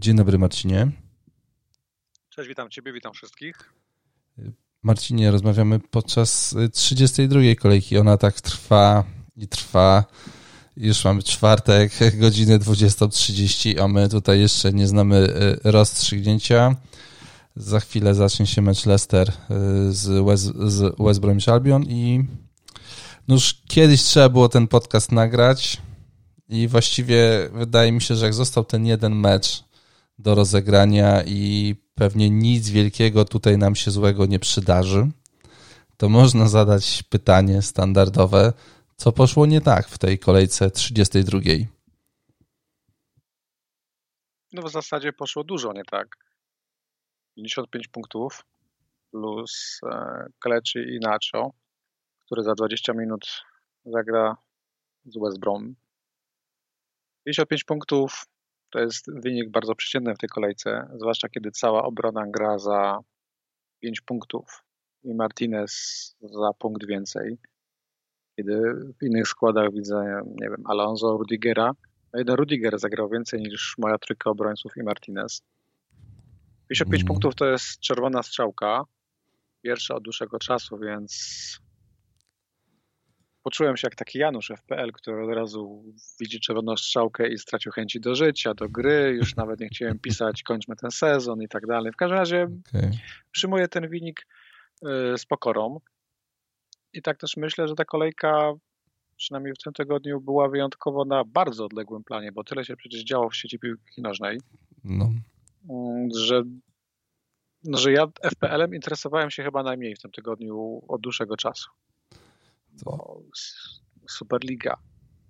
Dzień dobry, Marcinie. Cześć, witam Ciebie, witam wszystkich. Marcinie, rozmawiamy podczas 32 kolejki. Ona tak trwa i trwa. Już mamy czwartek, godzinę 20.30, a my tutaj jeszcze nie znamy y, rozstrzygnięcia. Za chwilę zacznie się mecz Leicester y, z West, z West Bromwich Albion i no już kiedyś trzeba było ten podcast nagrać i właściwie wydaje mi się, że jak został ten jeden mecz do rozegrania i pewnie nic wielkiego tutaj nam się złego nie przydarzy, to można zadać pytanie standardowe, co poszło nie tak w tej kolejce 32? No w zasadzie poszło dużo nie tak. 55 punktów plus e, Kleczy i Nacho, który za 20 minut zagra z West Brom. 55 punktów to jest wynik bardzo przeciętny w tej kolejce, zwłaszcza kiedy cała obrona gra za 5 punktów i Martinez za punkt więcej. Kiedy w innych składach widzę, nie wiem, Alonso, Rudigera. No jeden Rudiger zagrał więcej niż moja trójka obrońców i Martinez. 55 mm. punktów to jest czerwona strzałka. Pierwsza od dłuższego czasu, więc poczułem się jak taki Janusz FPL, który od razu widzi czerwoną strzałkę i stracił chęci do życia, do gry, już nawet nie chciałem pisać, kończmy ten sezon i tak dalej. W każdym razie okay. przyjmuję ten wynik y, z pokorą i tak też myślę, że ta kolejka przynajmniej w tym tygodniu była wyjątkowo na bardzo odległym planie, bo tyle się przecież działo w sieci piłki nożnej, no. Mm, że, no, że ja FPL-em interesowałem się chyba najmniej w tym tygodniu od dłuższego czasu bo Superliga,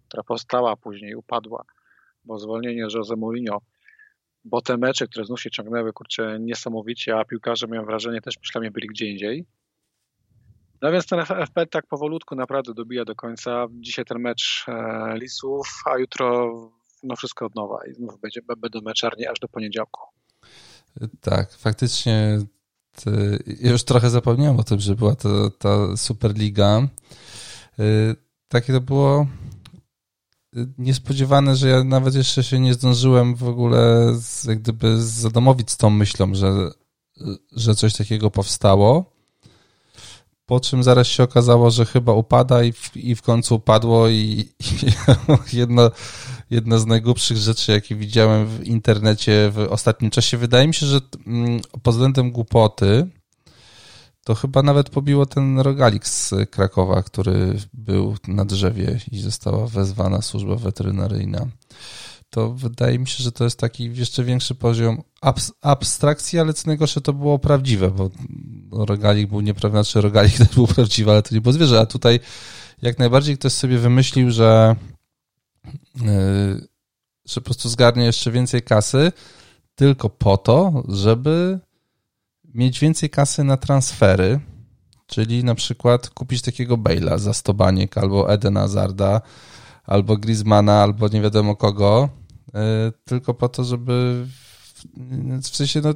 która powstała, później upadła, bo zwolnienie Jose Mourinho, bo te mecze, które znów się ciągnęły, kurczę, niesamowicie, a piłkarze, miałem wrażenie, też myślami byli gdzie indziej. No więc ten FP tak powolutku naprawdę dobija do końca. Dzisiaj ten mecz e, Lisów, a jutro no wszystko od nowa i znów będzie, będą meczarni aż do poniedziałku. Tak, faktycznie już trochę zapomniałem o tym, że była to, ta Superliga. Y, takie to było y, niespodziewane, że ja nawet jeszcze się nie zdążyłem w ogóle z, jak gdyby zadomowić z tą myślą, że, że coś takiego powstało. Po czym zaraz się okazało, że chyba upada i w, i w końcu upadło i, i jedna, jedna z najgłupszych rzeczy, jakie widziałem w internecie w ostatnim czasie. Wydaje mi się, że mm, pod względem głupoty to chyba nawet pobiło ten rogalik z Krakowa, który był na drzewie i została wezwana służba weterynaryjna. To wydaje mi się, że to jest taki jeszcze większy poziom abstrakcji, ale co najgorsze to było prawdziwe, bo rogalik był nieprawdziwy, znaczy rogalik też był prawdziwy, ale to nie było zwierzę, a tutaj jak najbardziej ktoś sobie wymyślił, że, yy, że po prostu zgarnie jeszcze więcej kasy tylko po to, żeby mieć więcej kasy na transfery, czyli na przykład kupić takiego Bale'a za 100 baniek, albo Eden Hazarda, albo Griezmana, albo nie wiadomo kogo, e, tylko po to, żeby w sensie no,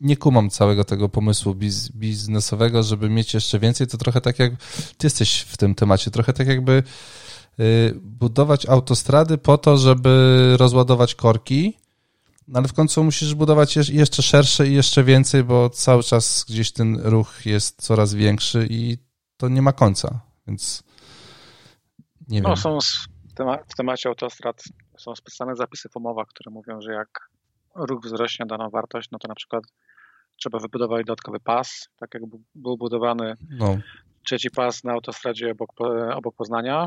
nie kumam całego tego pomysłu biz, biznesowego, żeby mieć jeszcze więcej, to trochę tak jak ty jesteś w tym temacie, trochę tak jakby e, budować autostrady po to, żeby rozładować korki, no ale w końcu musisz budować jeszcze szersze i jeszcze więcej, bo cały czas gdzieś ten ruch jest coraz większy i to nie ma końca, więc nie no, wiem. Są w temacie autostrad są specjalne zapisy w umowach, które mówią, że jak ruch wzrośnie daną wartość, no to na przykład trzeba wybudować dodatkowy pas, tak jak był budowany no. trzeci pas na autostradzie obok, obok Poznania.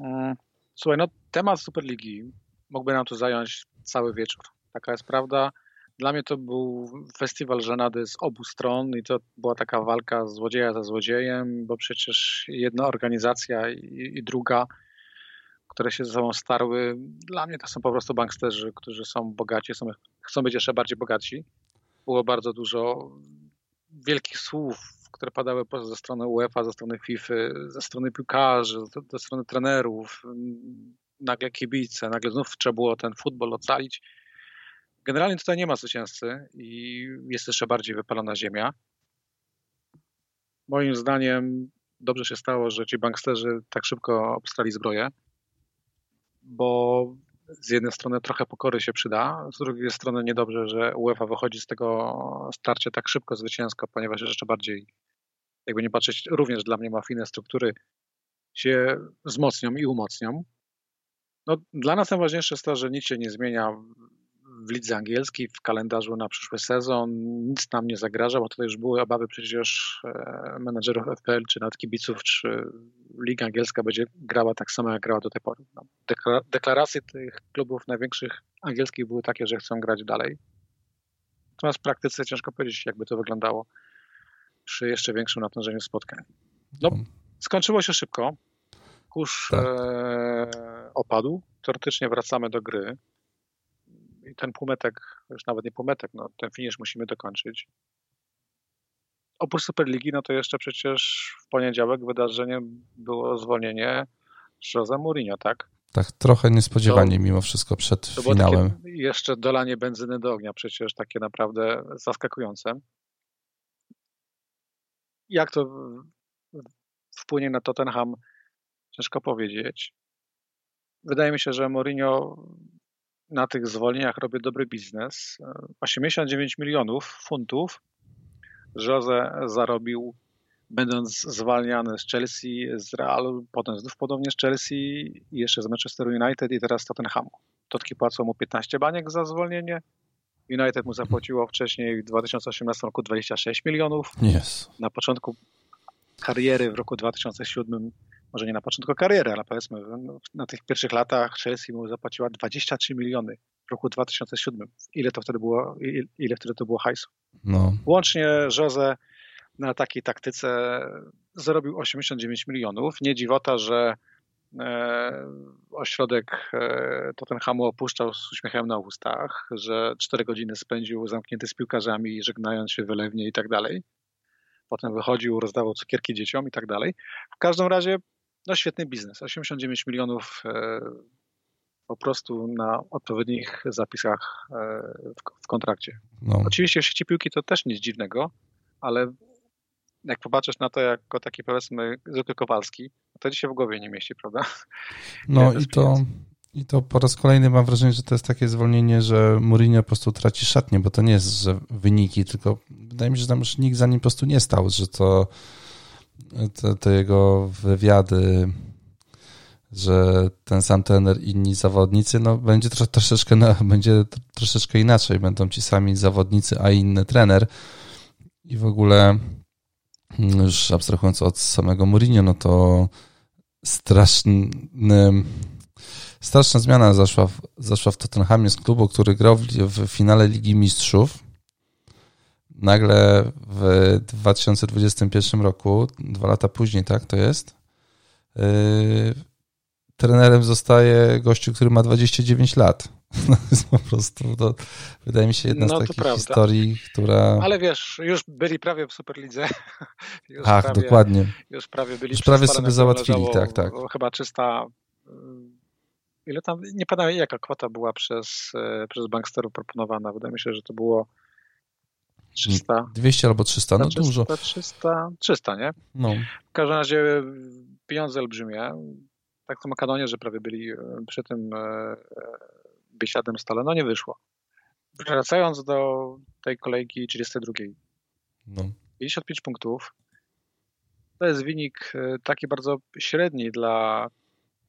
Mm, słuchaj, no temat Superligi mógłby nam tu zająć cały wieczór. Taka jest prawda. Dla mnie to był festiwal żenady z obu stron i to była taka walka złodzieja za złodziejem, bo przecież jedna organizacja i, i druga, które się ze sobą starły, dla mnie to są po prostu banksterzy, którzy są bogaci, są, chcą być jeszcze bardziej bogaci. Było bardzo dużo wielkich słów, które padały ze strony UEFA, ze strony FIFA, ze strony piłkarzy, ze strony trenerów. Nagle kibice, nagle znów trzeba było ten futbol ocalić Generalnie tutaj nie ma zwycięzcy i jest jeszcze bardziej wypalona ziemia. Moim zdaniem dobrze się stało, że ci banksterzy tak szybko obstali zbroję, bo z jednej strony trochę pokory się przyda, z drugiej strony niedobrze, że UEFA wychodzi z tego starcia tak szybko zwycięsko, ponieważ jeszcze bardziej, jakby nie patrzeć, również dla mnie mafijne struktury się wzmocnią i umocnią. No, dla nas najważniejsze jest to, że nic się nie zmienia w lidze angielskiej, w kalendarzu na przyszły sezon. Nic nam nie zagraża, bo tutaj już były obawy przecież e, menedżerów FPL, czy nawet kibiców, czy Liga Angielska będzie grała tak samo, jak grała do tej pory. No, deklaracje tych klubów największych angielskich były takie, że chcą grać dalej. Natomiast w praktyce ciężko powiedzieć, jakby to wyglądało przy jeszcze większym natężeniu spotkań. No, mhm. skończyło się szybko. Kurz tak. e, opadł. Teoretycznie wracamy do gry i ten półmetek, już nawet nie półmetek, no, ten finisz musimy dokończyć. Oprócz Superligi, no to jeszcze przecież w poniedziałek wydarzenie było zwolnienie Jose Mourinho, tak? Tak, trochę niespodziewanie to, mimo wszystko przed to finałem. Było jeszcze dolanie benzyny do ognia, przecież takie naprawdę zaskakujące. Jak to wpłynie na Tottenham, ciężko powiedzieć. Wydaje mi się, że Mourinho na tych zwolnieniach robię dobry biznes. 89 milionów funtów Jose zarobił będąc zwalniany z Chelsea, z Realu, potem znów podobnie z Chelsea jeszcze z Manchester United i teraz z Tottenhamu. Totki płacą mu 15 baniek za zwolnienie. United mu zapłaciło wcześniej w 2018 roku 26 milionów. Yes. Na początku kariery w roku 2007 może nie na początku kariery, ale powiedzmy no, na tych pierwszych latach Chelsea mu zapłaciła 23 miliony w roku 2007. Ile to wtedy było, ile wtedy to było hajsu? No. Łącznie Jose na takiej taktyce zarobił 89 milionów. Nie dziwota, że e, ośrodek e, Tottenhamu opuszczał z uśmiechem na ustach, że 4 godziny spędził zamknięty z piłkarzami, żegnając się wylewnie i tak dalej. Potem wychodził, rozdawał cukierki dzieciom i tak dalej. W każdym razie no świetny biznes. 89 milionów e, po prostu na odpowiednich zapisach e, w kontrakcie. No. Oczywiście w sieci piłki to też nic dziwnego, ale jak popatrzysz na to jako taki powiedzmy zwykły Kowalski, to ci się w głowie nie mieści, prawda? No i to, i to po raz kolejny mam wrażenie, że to jest takie zwolnienie, że Mourinho po prostu traci szatnię, bo to nie jest, że wyniki, tylko wydaje mi się, że tam już nikt za nim po prostu nie stał, że to te, te jego wywiady, że ten sam trener, inni zawodnicy, no będzie tro, troszeczkę, no, będzie troszeczkę inaczej. Będą ci sami zawodnicy, a inny trener. I w ogóle mm, już abstrahując od samego Mourinho, no to straszny, straszna zmiana zaszła w, zaszła w Tottenhamie z klubu, który grał w, w finale Ligi Mistrzów nagle w 2021 roku, dwa lata później, tak to jest, yy, trenerem zostaje gościu, który ma 29 lat. No jest po prostu, to wydaje mi się, jedna no, z takich prawda. historii, która... Ale wiesz, już byli prawie w Superlidze. Już Ach, prawie, dokładnie. Już prawie byli Już prawie sobie załatwili, tak, tak. Chyba 300... Yy, ile tam, nie pamiętam jaka kwota była przez, yy, przez banksterów proponowana. Wydaje mi się, że to było 300. 200 albo 300, no 300, dużo. 300, 300, nie? No. W każdym razie pieniądze olbrzymie. Tak samo kanonierzy prawie byli e, przy tym e, e, stole. No nie wyszło. Wracając do tej kolejki 32. No. 55 punktów. To jest wynik taki bardzo średni dla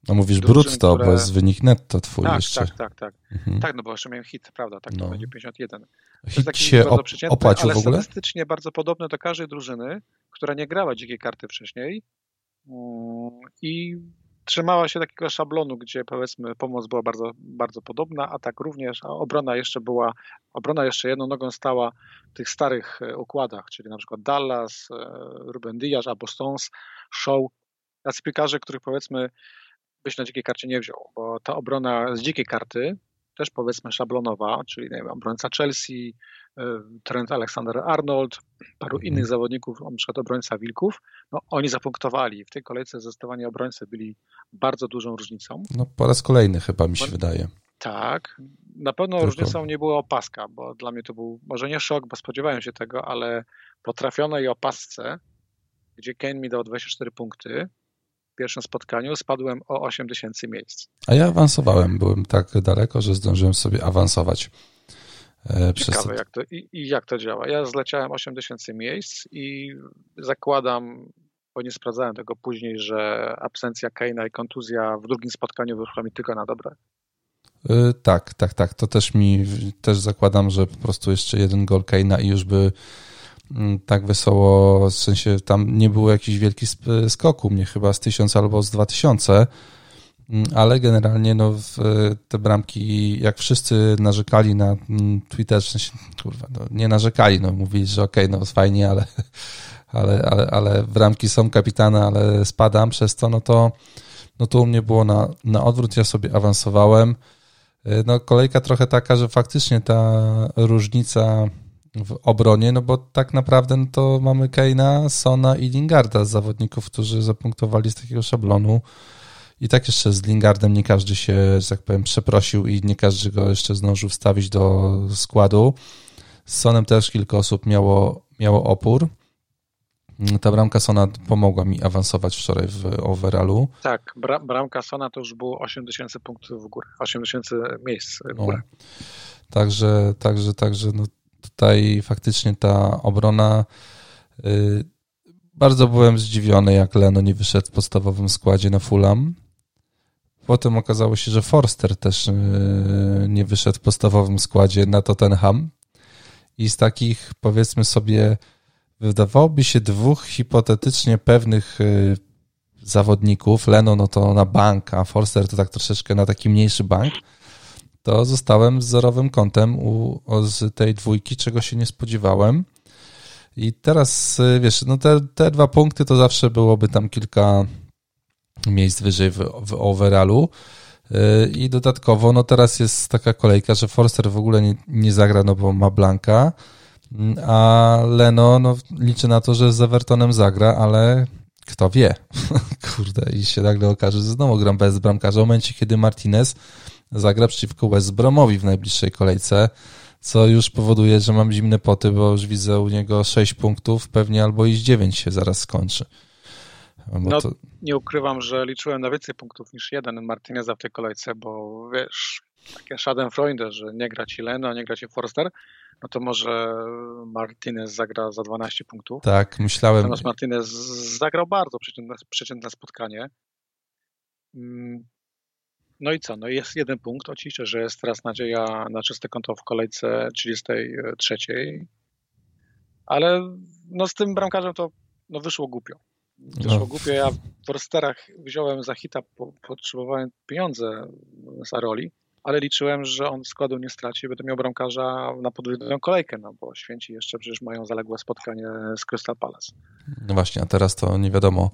no mówisz brutto, które... bo jest wynik netto twój tak, jeszcze. Tak, tak, tak. Mhm. Tak, no bo jeszcze miałem hit, prawda, tak, to no. będzie 51. To hit się op opłacił ale w ogóle? statystycznie bardzo podobny do każdej drużyny, która nie grała dzikiej karty wcześniej mm, i trzymała się takiego szablonu, gdzie powiedzmy pomoc była bardzo, bardzo podobna, a tak również, a obrona jeszcze była, obrona jeszcze jedną nogą stała w tych starych e, układach, czyli na przykład Dallas, e, Ruben Diaz, albo Stones, Show, tacy piłkarze, których powiedzmy byś na dzikiej karcie nie wziął, bo ta obrona z dzikiej karty, też powiedzmy szablonowa, czyli nie wiem, obrońca Chelsea, y, Trent Alexander-Arnold, paru mhm. innych zawodników, na przykład obrońca Wilków, no oni zapunktowali. W tej kolejce zdecydowanie obrońcy byli bardzo dużą różnicą. No po raz kolejny chyba mi się bo, wydaje. Tak. Na pewno Tylko. różnicą nie była opaska, bo dla mnie to był może nie szok, bo spodziewałem się tego, ale po trafionej opasce, gdzie Kane mi dał 24 punkty, pierwszym spotkaniu spadłem o 8 tysięcy miejsc. A ja awansowałem, byłem tak daleko, że zdążyłem sobie awansować. E, Ciekawe, jak to, i, i, jak to działa. Ja zleciałem 8 tysięcy miejsc i zakładam, bo nie sprawdzałem tego później, że absencja Keina i kontuzja w drugim spotkaniu wyszła mi tylko na dobre. Yy, tak, tak, tak. To też mi, też zakładam, że po prostu jeszcze jeden gol Keina i już by tak wesoło, w sensie tam nie było jakiś wielki skok u mnie, chyba z 1000 albo z 2000, mm, ale generalnie no, te bramki, jak wszyscy narzekali na mm, Twitterze, kurwa, no, nie narzekali, no, mówili, że okej, okay, no fajnie, ale, ale, ale, ale bramki są kapitana, ale spadam przez to, no to, no to u mnie było na, na odwrót, ja sobie awansowałem, E, no, kolejka trochę taka, że faktycznie ta różnica w obronie, no bo tak naprawdę no to mamy Keina, Sona i Lingarda z zawodników, którzy zapunktowali z takiego szablonu. I tak jeszcze z Lingardem nie każdy się, że tak powiem, przeprosił i nie każdy go jeszcze zdążył wstawić do składu. Z Sonem też kilka osób miało, miało opór. Ta bramka Sona pomogła mi awansować wczoraj w overallu. Tak, bra bramka Sona to już było 8000 punktów w górę, 8000 miejsc w no. górę. No, także, także, także no tutaj faktycznie ta obrona yy, bardzo byłem zdziwiony, jak Leno nie wyszedł w podstawowym składzie na Fulham. Potem okazało się, że Forster też yy, nie wyszedł w podstawowym składzie na Tottenham. I z takich, powiedzmy sobie, wydawałoby się dwóch hipotetycznie pewnych y, zawodników, Leno no to na bank, a Forster to tak troszeczkę na taki mniejszy bank, to zostałem z zerowym kątem u, z tej dwójki, czego się nie spodziewałem. I teraz, y, wiesz, no te, te dwa punkty to zawsze byłoby tam kilka miejsc wyżej w, w overallu. Y, I dodatkowo, no teraz jest taka kolejka, że Forster w ogóle nie, nie zagra, no bo ma Blanka. A Leno, no liczę na to, że z Evertonem zagra, ale kto wie. Kurde, i się nagle okaże, że znowu gram bez bramkarza w momencie, kiedy Martinez zagra przeciwko West Bromowi w najbliższej kolejce, co już powoduje, że mam zimne poty, bo już widzę u niego 6 punktów, pewnie albo i 9 się zaraz skończy. Bo no, to... nie ukrywam, że liczyłem na więcej punktów niż jeden Martineza w tej kolejce, bo wiesz, takie Schadenfreude, że nie gra ci Leno, nie gra ci Forster, no to może Martinez zagra za 12 punktów. Tak, myślałem. Natomiast Martinez zagrał bardzo przeciętne, przeciętne spotkanie. No i co? No jest jeden punkt. Oczywiście, że jest teraz nadzieja na czyste konto w kolejce 33. Ale no z tym bramkarzem to no wyszło głupio. Wyszło no. głupio. Ja w Forsterach wziąłem za hita, po, potrzebowałem pieniądze z Aroli ale liczyłem, że on składu nie straci, będę miał bramkarza na podwójną kolejkę, no bo Święci jeszcze przecież mają zaległe spotkanie z Crystal Palace. No właśnie, a teraz to nie wiadomo,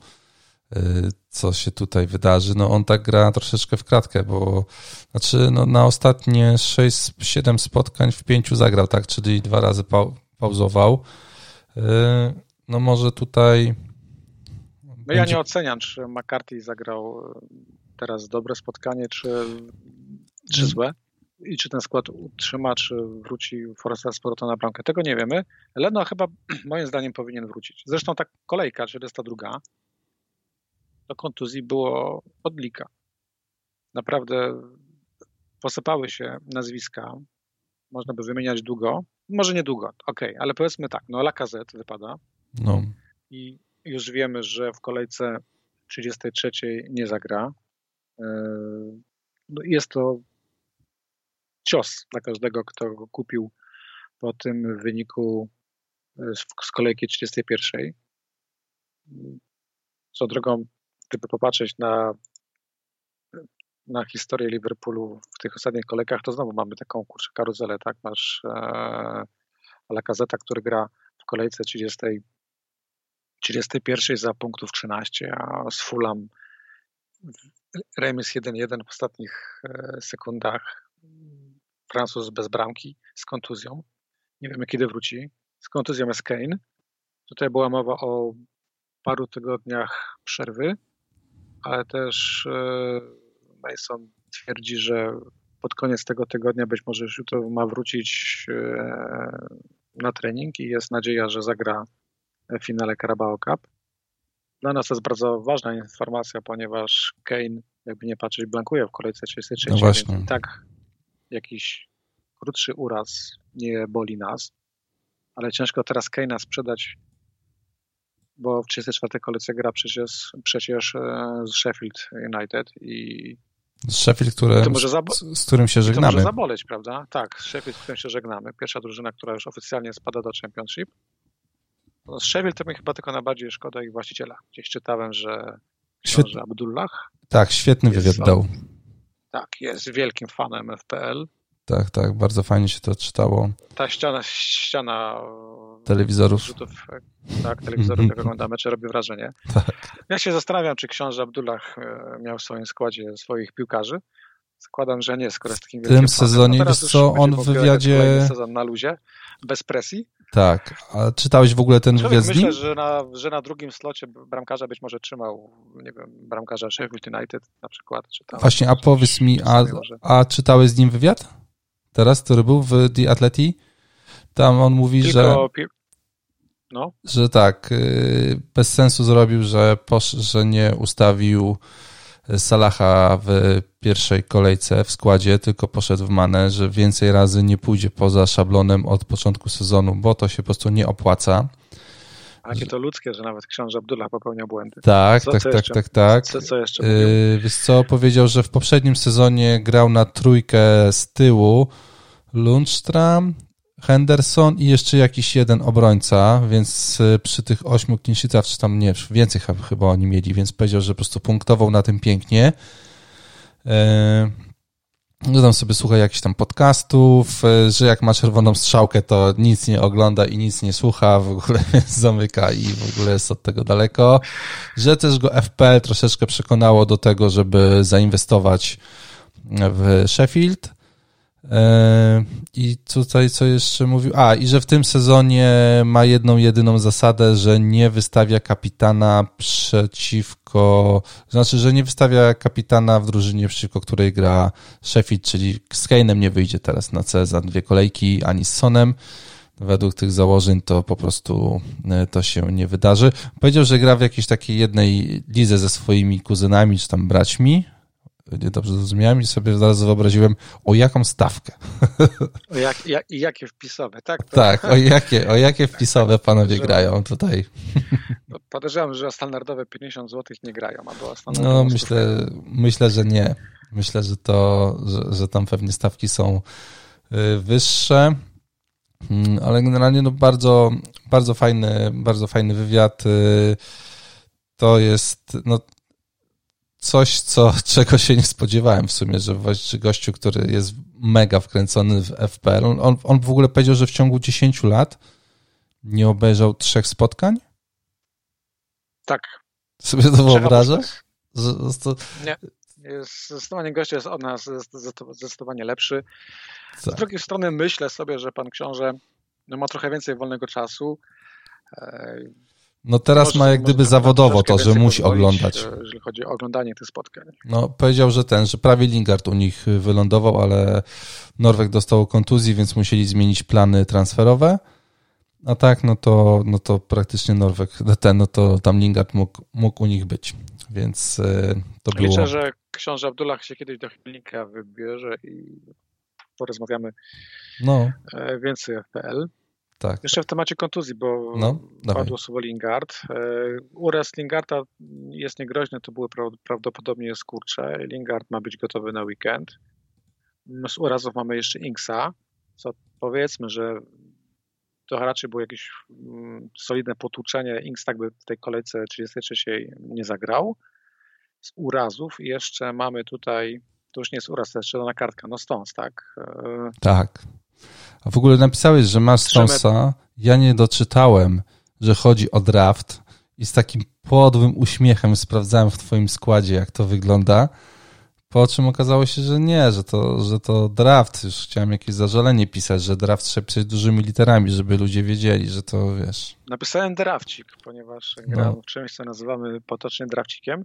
co się tutaj wydarzy. No on tak gra troszeczkę w kratkę, bo znaczy no, na ostatnie 6-7 spotkań w pięciu zagrał, tak, czyli dwa razy pauzował. Y, no może tutaj... No będzie... ja nie oceniam, czy McCarthy zagrał teraz dobre spotkanie, czy czy mhm. złe i czy ten skład utrzyma, czy wróci Forrester z powrotem na bramkę. Tego nie wiemy. Leno chyba moim zdaniem powinien wrócić. Zresztą ta kolejka, 42, do kontuzji było odlika. Naprawdę posypały się nazwiska. Można by wymieniać długo. Może nie długo, ok, ale powiedzmy tak, no Lacazette wypada. No. I już wiemy, że w kolejce 33 nie zagra. Yy, no, jest to cios dla każdego, kto go kupił po tym wyniku e, z kolejki 31. Co drogą, gdyby popatrzeć na, na historię Liverpoolu w tych ostatnich kolejkach, to znowu mamy taką kurczę karuzelę, tak? Masz e, który gra w kolejce 30, 31 za punktów 13, a z Fulham remis 1-1 w ostatnich e, sekundach Francuz bez bramki z kontuzją. Nie wiemy, kiedy wróci. Z kontuzją jest Kane. Tutaj była mowa o paru tygodniach przerwy, ale też e, Mason twierdzi, że pod koniec tego tygodnia być może już jutro ma wrócić e, na trening i jest nadzieja, że zagra w finale Carabao Cup. dla nas to jest bardzo ważna informacja, ponieważ Kane, jakby nie patrzeć, blankuje w kolejce 33. No właśnie. Więc i tak jakiś krótszy uraz nie boli nas, ale ciężko teraz Kane'a sprzedać, bo w 34. kolejce gra przecież, przecież e, z Sheffield United i z Sheffield, które, z, z, którym się żegnamy. To może zaboleć, prawda? Tak, z Sheffield, z którym się żegnamy. Pierwsza drużyna, która już oficjalnie spada do Championship. No, z Sheffield to mi chyba tylko najbardziej szkoda ich właściciela. Gdzieś czytałem, że książę Abdullah. Tak, świetny wywiad dał. Tak, jest wielkim fanem FPL. Tak, tak, bardzo fajnie się to czytało. Ta ściana, ściana telewizorów. Rzutów, tak, telewizorów, jak ogląda mecze, robi wrażenie. Tak. Ja się zastanawiam, czy książę Abdullah e, miał w swoim składzie swoich piłkarzy. Zakładam, że nie, skoro jest takim W tym sezonie, no wiesz co, on w wywiadzie... sezon na luzie, bez presji. Tak, a czytałeś w ogóle ten Człowiek wywiad z nim? Myślę, że na, że na drugim slocie bramkarza być może trzymał, nie wiem, bramkarza Sheffield United na przykład. Czytałem, Właśnie, a powiedz mi, a, a czytałeś z nim wywiad? Teraz, który był w The Atleti? Tam on mówi, Tylko... że... No. Że tak, y, bez sensu zrobił, że, posz, że nie ustawił Salaha w pierwszej kolejce w składzie, tylko poszedł w manę, że więcej razy nie pójdzie poza szablonem od początku sezonu, bo to się po prostu nie opłaca. A jakie to ludzkie, że nawet książę Abdullah popełniał błędy. Tak, co, tak, co tak, jeszcze, tak, tak. Co, co jeszcze yy, Wiesz co, powiedział, że w poprzednim sezonie grał na trójkę z tyłu Lundstram, Henderson i jeszcze jakiś jeden obrońca, więc y, przy tych ośmiu clean czy tam nie, więcej chyba oni mieli, więc powiedział, że po prostu punktował na tym pięknie. Tam sobie słucha jakichś tam podcastów, e, że jak ma czerwoną strzałkę, to nic nie ogląda i nic nie słucha, w ogóle zamyka i w ogóle jest od tego daleko. Że też go FPL troszeczkę przekonało do tego, żeby zainwestować w Sheffield. E, I tutaj co jeszcze mówił? A, i że w tym sezonie ma jedną, jedyną zasadę, że nie wystawia kapitana przeciwko, znaczy, że nie wystawia kapitana w drużynie, przeciwko której gra Sheffield, czyli z Kane'em nie wyjdzie teraz na C za dwie kolejki, ani z Sonem. Według tych założeń to po prostu e, to się nie wydarzy. Powiedział, że gra w jakiejś takiej jednej lidze ze swoimi kuzynami, czy tam braćmi, dobrze zrozumiałem i sobie zaraz wyobraziłem, o jaką stawkę. O jak, jak, jakie wpisowe, tak? To... Tak, o jakie, o jakie wpisowe panowie grają tutaj. No, podejrzewam, że o standardowe 50 zł nie grają, albo standardowe No myślę, myślę, że nie. Myślę, że to, że, że tam pewnie stawki są y, wyższe, mm, ale generalnie no bardzo, bardzo fajny, bardzo fajny wywiad. Y, to jest, no coś, co, czego się nie spodziewałem w sumie, że właśnie gościu, który jest mega wkręcony w FPL, on, on w ogóle powiedział, że w ciągu 10 lat nie obejrzał trzech spotkań? Tak. Sobie to wyobrażasz? To... Nie. Jest, zdecydowanie gościu jest od nas zdecydowanie lepszy. Z tak. drugiej strony myślę sobie, że pan książę no, ma trochę więcej wolnego czasu. No teraz może, ma jak gdyby zawodowo to, że musi oglądać. E, jeżeli chodzi o oglądanie tych spotkań. No powiedział, że ten, że prawie Lingard u nich wylądował, ale Norweg dostał kontuzji, więc musieli zmienić plany transferowe. A tak, no to, no to praktycznie Norweg, ten, no to tam Lingard mógł, mógł u nich być, więc e, to było... Liczę, że książę Abdullah się kiedyś do Chilnika wybierze i porozmawiamy no. E, więcej o FPL. Tak. Jeszcze w temacie kontuzji, bo no, padło słowo Lingard. E, uraz Lingarda jest niegroźny, to były prawdopodobnie skurcze. Lingard ma być gotowy na weekend. Z urazów mamy jeszcze Inksa, co powiedzmy, że to raczej było jakieś mm, solidne potłuczenie. Inks tak by w tej kolejce 33 nie zagrał. Z urazów jeszcze mamy tutaj, to już nie jest uraz, to jest czerwona kartka, no Stones, tak? E, tak. A w ogóle napisałeś, że masz Stonesa. Ja nie doczytałem, że chodzi o draft i z takim podłym uśmiechem sprawdzałem w twoim składzie, jak to wygląda. Po czym okazało się, że nie, że to, że to draft. Już chciałem jakieś zażalenie pisać, że draft trzeba pisać dużymi literami, żeby ludzie wiedzieli, że to wiesz. Napisałem drafcik, ponieważ gram no. w czymś, co nazywamy potocznie drafcikiem.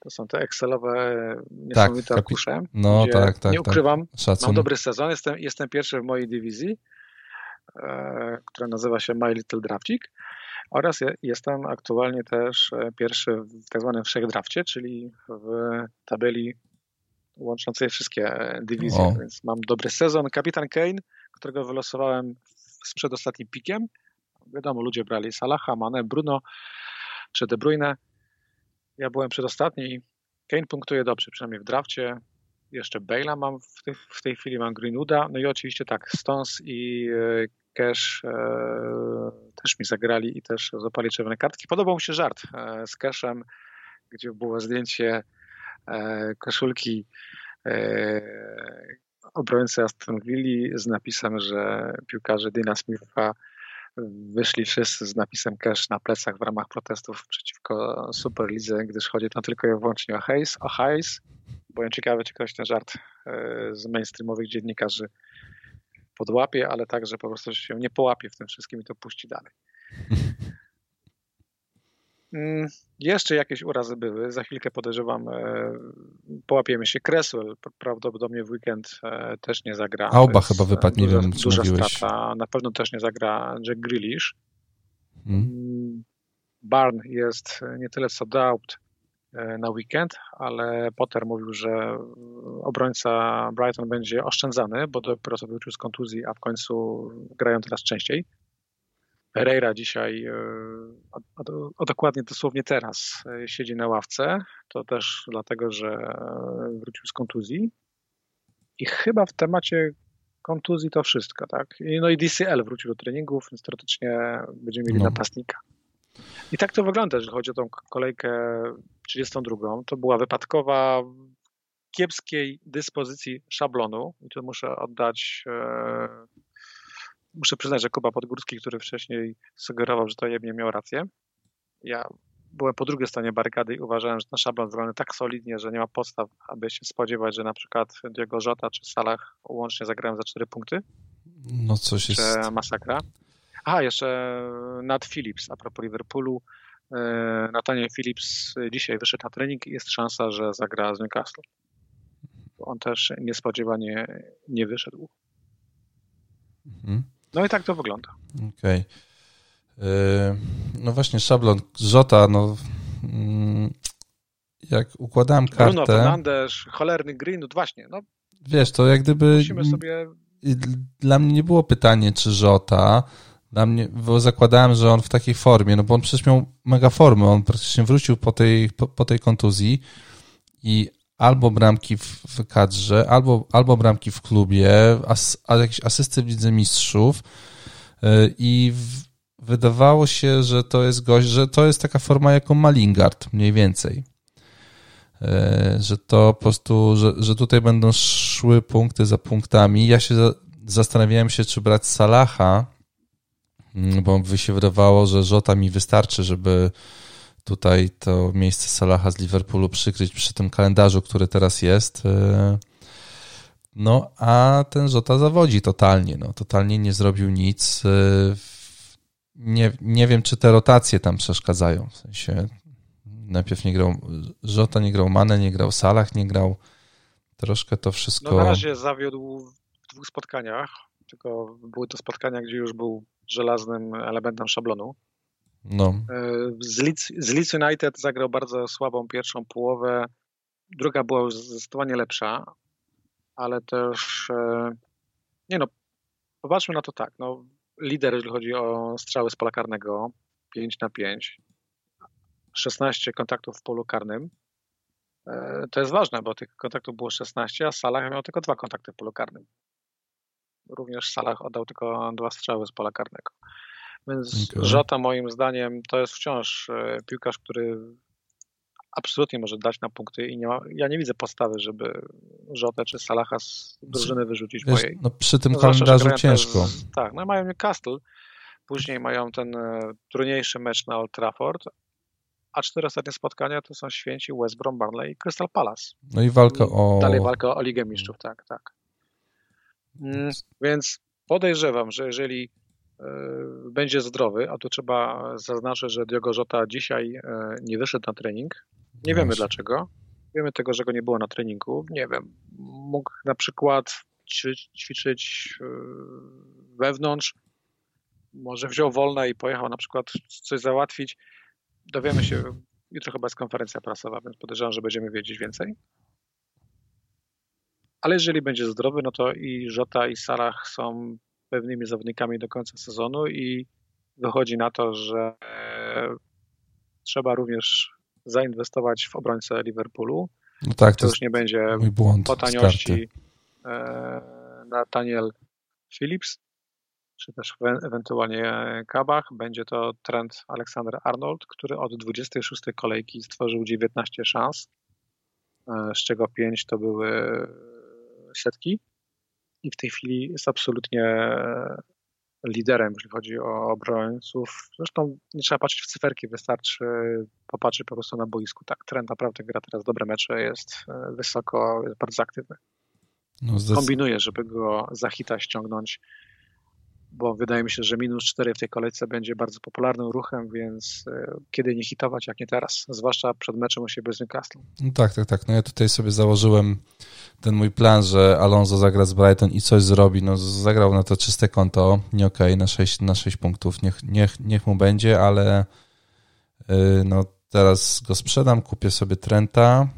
To są te Excelowe niesamowite tak, arkusze. No tak, tak. Nie tak. ukrywam, tak. mam dobry sezon, jestem, jestem pierwszy w mojej dywizji, e, która nazywa się My Little Draftik. Oraz jestem aktualnie też pierwszy w tak zwanym wszechdrafcie, czyli w tabeli łączącej wszystkie dywizje, o. więc mam dobry sezon. Kapitan Kane, którego wylosowałem z przedostatnim pikiem. Wiadomo, ludzie brali Salaha, Mane, Bruno czy De Bruyne. Ja byłem przedostatni. Kane punktuje dobrze, przynajmniej w drafcie. Jeszcze Bale'a mam w tej, w tej chwili, mam Greenwooda. No i oczywiście tak, Stones i e, Cash e, też mi zagrali i też zapali czerwone kartki. Podobał mi się żart e, z Cashem, gdzie było zdjęcie e, koszulki e, obrońcy Aston Villa z napisem, że piłkarze Dina Smitha wyszli wszyscy z napisem cash na plecach w ramach protestów przeciwko Superlidze, gdyż chodzi tam tylko i wyłącznie o hejs, o hajs. Byłem ciekawy, czy ktoś ten żart e, z mainstreamowych dziennikarzy podłapie, ale także po prostu się nie połapie w tym wszystkim i to puści dalej. Mm, jeszcze jakieś urazy były. Za chwilkę podejrzewam, e, połapiemy się. Cresswell prawdopodobnie w weekend e, też nie zagra. Auba chyba wypadnie, duża, nie wiem, duża strata. Na pewno też nie zagra Jack Grealish. Hmm. Mm, Barn jest nie tyle co doubt e, na weekend, ale Potter mówił, że obrońca Brighton będzie oszczędzany, bo dopiero sobie wrócił z kontuzji, a w końcu grają teraz częściej. Pereira dzisiaj, e, a, a dokładnie dosłownie teraz, e, siedzi na ławce. To też dlatego, że e, wrócił z kontuzji. I chyba w temacie kontuzji to wszystko, tak? No i DCL wrócił do treningów, więc teoretycznie będziemy mieli no. napastnika. I tak to wygląda, jeżeli chodzi o tą kolejkę 32. To była wypadkowa kiepskiej dyspozycji szablonu i tu muszę oddać muszę przyznać, że Kuba Podgórski, który wcześniej sugerował, że to jebnie miał rację. Ja byłem po drugiej stronie barykady i uważałem, że ten szablon zrobiony tak solidnie, że nie ma podstaw, aby się spodziewać, że na przykład Diego Żota czy Salah łącznie zagrają za cztery punkty. No coś czy jest... masakra. Aha, jeszcze Nat Phillips, a propos Liverpoolu. E, Nathaniel Phillips dzisiaj wyszedł na trening i jest szansa, że zagra z Newcastle. On też niespodziewanie nie wyszedł. Mhm. No i tak to wygląda. Okej. Okay. No właśnie, szablon Żota, no mm, jak układałem kartę... Bruno Fernandes, cholerny Greenwood, właśnie, no. Wiesz, to jak gdyby... Musimy sobie... Dla mnie nie było pytanie, czy Żota, dla mnie, bo zakładałem, że on w takiej formie, no bo on przecież miał mega formę, on praktycznie wrócił po tej, po, po tej kontuzji i albo bramki w, kadrze, albo, albo bramki w klubie, as, a jakieś asysty w Lidze Mistrzów y, i w, wydawało się, że to jest gość, że to jest taka forma jaką Malingard, mniej więcej. Y, że to po prostu, że, że tutaj będą szły punkty za punktami. Ja się zastanawiałem się, czy brać Salaha, mm, bo by się wydawało, że Żota mi wystarczy, żeby tutaj to miejsce Salaha z Liverpoolu przykryć przy tym kalendarzu, który teraz jest. E, no, a ten Żota zawodzi totalnie. No, totalnie nie zrobił nic. E, nie, nie wiem, czy te rotacje tam przeszkadzają. W sensie najpierw nie grał Żota, nie grał Mane, nie grał Salah, nie grał. Troszkę to wszystko. No na razie zawiódł w dwóch spotkaniach, tylko były to spotkania, gdzie już był żelaznym elementem szablonu. No. E, z, Leeds, United zagrał bardzo słabą pierwszą połowę. Druga była już zdecydowanie lepsza, ale też e, nie no, popatrzmy na to tak. No, lider, jeżeli chodzi o strzały z pola karnego, 5 na 5, 16 kontaktów w polu karnym. E, to jest ważne, bo tych kontaktów było 16, a Salah miał tylko dwa kontakty w polu karnym. Również Salah oddał tylko dwa strzały z pola karnego. Więc okay. Żota moim zdaniem to jest wciąż e, piłkarz, który absolutnie może dać na punkty i nie ma, ja nie widzę postawy, żeby Żotę czy Salaha z drużyny wyrzucić Wiesz, mojej. No przy tym no, kalendarzu ciężko. Z, tak, no mają Newcastle, później mają ten e, trudniejszy mecz na Old Trafford, a cztery ostatnie spotkania to są święci West Brom, Barnley i Crystal Palace. No i walka o... Dalej walka o Ligę Mistrzów, tak, tak. Mm, więc podejrzewam, że jeżeli będzie zdrowy, a tu trzeba zaznaczyć, że Diogo Jota dzisiaj e, nie wyszedł na trening. Nie wiemy dlaczego. Wiemy tego, że go nie było na treningu. Nie wiem. Mógł na przykład ćwiczyć e, wewnątrz. może wziął wolne i pojechał na przykład coś załatwić. Dowiemy się, jutro chyba jest konferencja prasowa, więc podejrzewam, że będziemy wiedzieć więcej. Ale jeżeli będzie zdrowy, no to i Żota i Salah są pewnymi zawodnikami do końca sezonu i wychodzi na to, że trzeba również zainwestować w obrońcę Liverpoolu. No tak, to, to już nie będzie błąd po taniości e, Nathaniel Phillips, czy też ewentualnie Kabach. Będzie to trend Alexander Arnold, który od 26 kolejki stworzył 19 szans, e, z czego 5 to były setki i w tej chwili jest absolutnie liderem, jeśli chodzi o obrońców. Zresztą nie trzeba patrzeć w cyferki, wystarczy popatrzeć po prostu na boisku. Tak, trend naprawdę gra teraz dobre mecze, jest e, wysoko, jest bardzo aktywny. No, Kombinuje, żeby go za hita ściągnąć, bo wydaje mi się, że minus 4 w tej kolejce będzie bardzo popularnym ruchem, więc e, kiedy nie hitować, jak nie teraz, zwłaszcza przed meczem u siebie z Newcastle. No tak, tak, tak. No ja tutaj sobie założyłem ten mój plan, że Alonso zagra z Brighton i coś zrobi, no zagrał na to czyste konto, nie okej, okay, na 6, na 6 punktów, niech, niech, niech mu będzie, ale yy, no teraz go sprzedam, kupię sobie Trenta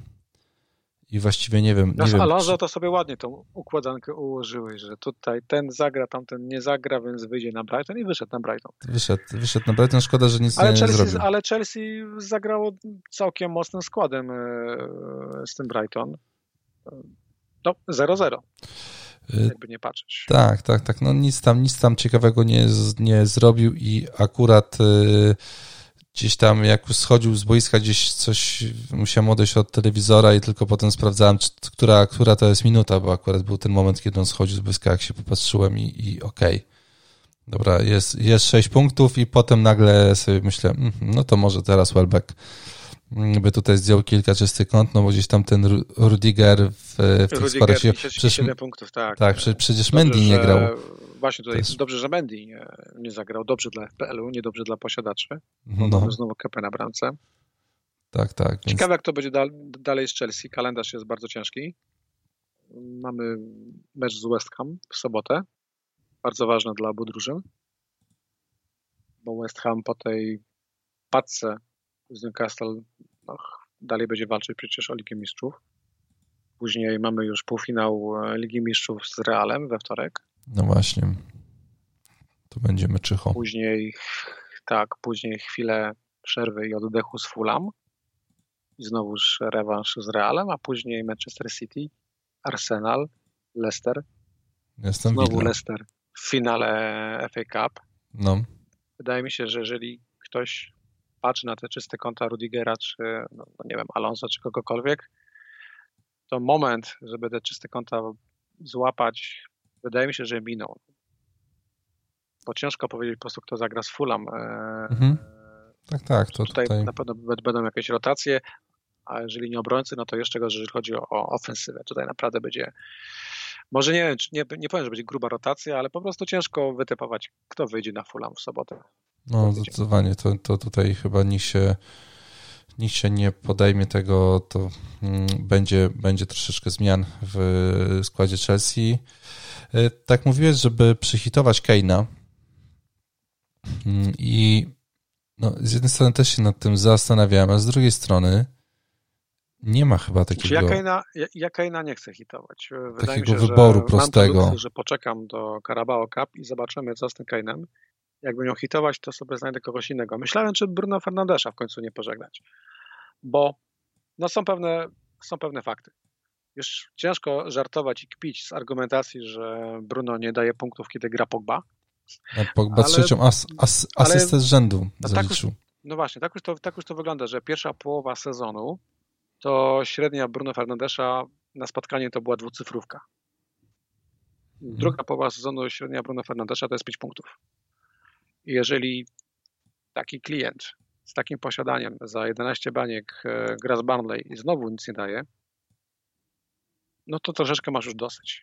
i właściwie nie wiem. No nie z Alonso czy... to sobie ładnie tą układankę ułożyłeś, że tutaj ten zagra, tamten nie zagra, więc wyjdzie na Brighton i wyszedł na Brighton. Wyszedł, wyszedł na Brighton, szkoda, że nic ale nie, Chelsea, zrobił. Ale Chelsea zagrało całkiem mocnym składem e, z tym Brighton. No, 0-0. Y, Jakby nie patrzeć. Tak, tak, tak. No nic tam, nic tam ciekawego nie, nie zrobił i akurat y, gdzieś tam jak schodził z boiska, gdzieś coś musiałem odejść od telewizora i tylko potem sprawdzałem, czy, która, która to jest minuta, bo akurat był ten moment, kiedy on schodził z boiska, jak się popatrzyłem i, i okej. Okay. Dobra, jest, jest 6 punktów i potem nagle sobie myślę, mm, no to może teraz Welbeck by tutaj zdjął kilka czystych kąt, no bo gdzieś tam ten Rudiger w, w tych sparach się... Przecież, punktów, tak. Tak, przecież Mendy nie grał. Właśnie tutaj jest... dobrze, że Mendy nie, nie zagrał, dobrze dla FPL-u, nie dobrze dla posiadaczy, no. mamy znowu kepę na bramce. Tak, tak. Więc... Ciekawe jak to będzie dal, dalej z Chelsea, kalendarz jest bardzo ciężki. Mamy mecz z West Ham w sobotę, bardzo ważne dla obu drużyn, bo West Ham po tej padce z Newcastle no, dalej będzie walczyć przecież o Ligę Mistrzów. Później mamy już półfinał e, Ligi Mistrzów z Realem we wtorek. No właśnie. To będziemy czycho. Później, tak, później chwilę przerwy i oddechu z Fulham. I znowuż rewanż z Realem, a później Manchester City, Arsenal, Leicester. Jestem Znowu. Leicester w finale FA Cup. No. Wydaje mi się, że jeżeli ktoś patrzy na te czyste konta Rudigera, czy no, no, nie wiem, Alonso, czy kogokolwiek, to moment, żeby te czyste konta złapać, wydaje mi się, że minął. Bo ciężko powiedzieć po prostu, kto zagra z Fulham. E, mhm. Tak, tak. To tutaj, tutaj na pewno będą jakieś rotacje, a jeżeli nie obrońcy, no to jeszcze gorzej, jeżeli chodzi o, ofensywę. Tutaj naprawdę będzie, może nie, nie, nie powiem, że będzie gruba rotacja, ale po prostu ciężko wytypować, kto wyjdzie na Fulham w sobotę. No, zdecydowanie. To, to tutaj chyba nikt się, nikt się nie podejmie tego, to mm, będzie, będzie troszeczkę zmian w składzie Chelsea. E, tak mówiłeś, żeby przyhitować Keina mm, i no, z jednej strony też się nad tym zastanawiałem, a z drugiej strony nie ma chyba takiego... Ja Keina, ja, ja Keina nie chcę hitować. Wydaje takiego mi się, wyboru prostego. Mam że poczekam do Carabao Cup i zobaczymy, co z tym Keinem jakbym ją hitować, to sobie znajdę kogoś innego. Myślałem, czy Bruno Fernandesza w końcu nie pożegnać, bo no są, pewne, są pewne fakty. Już ciężko żartować i kpić z argumentacji, że Bruno nie daje punktów, kiedy gra Pogba. A Pogba ale, trzecią as, as, asystę ale, z rzędu no zaliczył. Tak już, no właśnie, tak już, to, tak już to wygląda, że pierwsza połowa sezonu to średnia Bruno Fernandesza na spotkanie to była dwucyfrówka. Mhm. Druga połowa sezonu średnia Bruno Fernandesza to jest 5 punktów jeżeli taki klient z takim posiadaniem za 11 baniek e, gra z Barnley i znowu nic nie daje, no to troszeczkę masz już dosyć.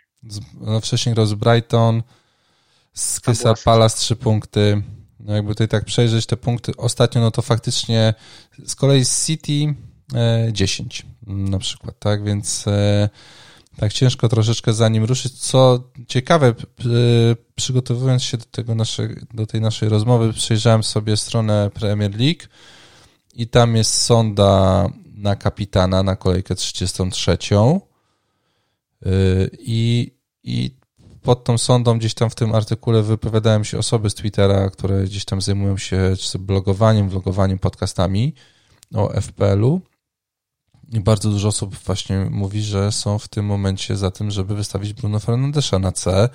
No wcześniej grał z Brighton, z Crystal Palace 3 punkty. No jakby tutaj tak przejrzeć te punkty ostatnio, no to faktycznie z kolei z City 10 e, na przykład, tak? Więc e, Tak, ciężko troszeczkę za nim ruszyć. Co ciekawe, przygotowując się do, tego nasze, do tej naszej rozmowy, przejrzałem sobie stronę Premier League i tam jest sonda na kapitana na kolejkę 33. Y, I, i pod tą sondą gdzieś tam w tym artykule wypowiadają się osoby z Twittera, które gdzieś tam zajmują się blogowaniem, vlogowaniem, podcastami o FPL-u. I bardzo dużo osób właśnie mówi, że są w tym momencie za tym, żeby wystawić Bruno Fernandesza na C.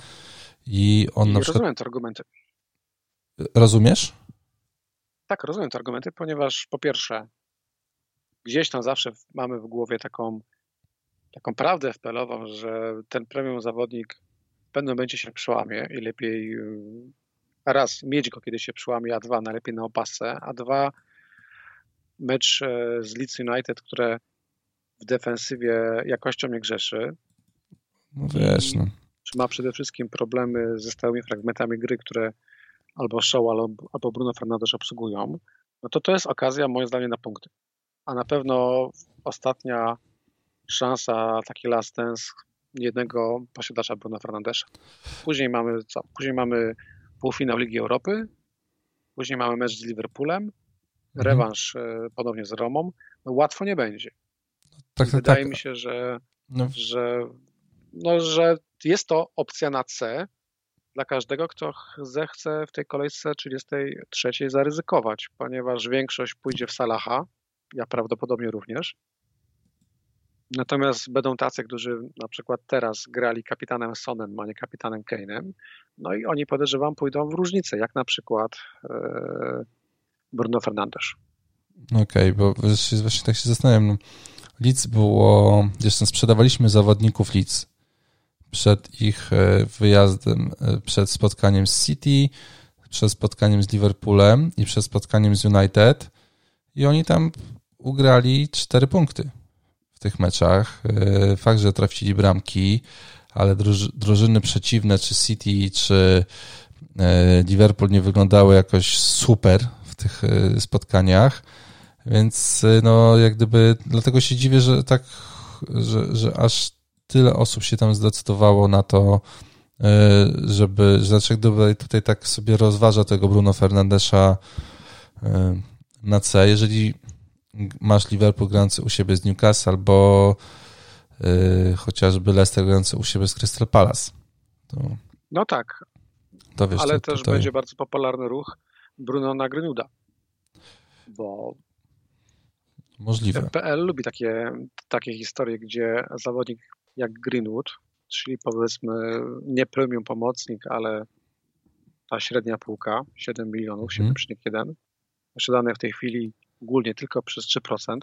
I on I na przykład... Rozumiem te argumenty. Rozumiesz? Tak, rozumiem te argumenty, ponieważ po pierwsze, gdzieś tam zawsze mamy w głowie taką, taką prawdę FPL-ową, że ten premium zawodnik pewnym momencie się przełamie i lepiej y, raz mieć go, kiedy się przełamie, a dwa najlepiej na opasce, a dwa mecz e, z Leeds United, które w defensywie jakością nie grzeszy. No wiesz, no. Czy ma przede wszystkim problemy ze stałymi fragmentami gry, które albo Shaw, albo, albo Bruno Fernandes obsługują, no to to jest okazja moim zdaniem na punkty. A na pewno ostatnia szansa, taki last dance jednego posiadacza Bruno Fernandesza. Później mamy co? Później mamy półfinał Ligi Europy, później mamy mecz z Liverpoolem, mhm. rewanż e, ponownie z Romą. No łatwo nie będzie. Tak, tak, Wydaje tak. mi się, że, no. że, no, że jest to opcja na C dla każdego, kto zechce w tej kolejce 33 zaryzykować, ponieważ większość pójdzie w Salaha, ja prawdopodobnie również. Natomiast będą tacy, którzy na przykład teraz grali kapitanem Sonem, a nie kapitanem Kane'em, no i oni podejrzewam pójdą w różnicę, jak na przykład e, Bruno Fernandes. Okej, okay, bo właśnie tak się zastanawiam. No, Leeds było, zresztą sprzedawaliśmy zawodników Leeds przed ich e, wyjazdem, e, przed spotkaniem z City, przed spotkaniem z Liverpoolem i przed spotkaniem z United i oni tam ugrali cztery punkty tych meczach. E, fakt, że trafili bramki, ale drużyny przeciwne, czy City, czy Liverpool nie wyglądały jakoś super w tych spotkaniach. Więc no, jak gdyby, dlatego się dziwię, że tak, że, że aż tyle osób się tam zdecydowało na to, e, żeby, znaczy gdyby tutaj tak sobie rozważa tego Bruno Fernandesza e, na C, jeżeli masz Liverpool grający u siebie z Newcastle albo e, chociażby Leicester grający u siebie z Crystal Palace. To, no tak, to wiesz, ale to, też tutaj... będzie bardzo popularny ruch Bruno na Greenwooda, bo Możliwe. PL lubi takie, takie historie, gdzie zawodnik jak Greenwood, czyli powiedzmy nie premium pomocnik, ale ta średnia półka, 7 milionów, 7,1, mm. posiadane w tej chwili ogólnie tylko przez 3%,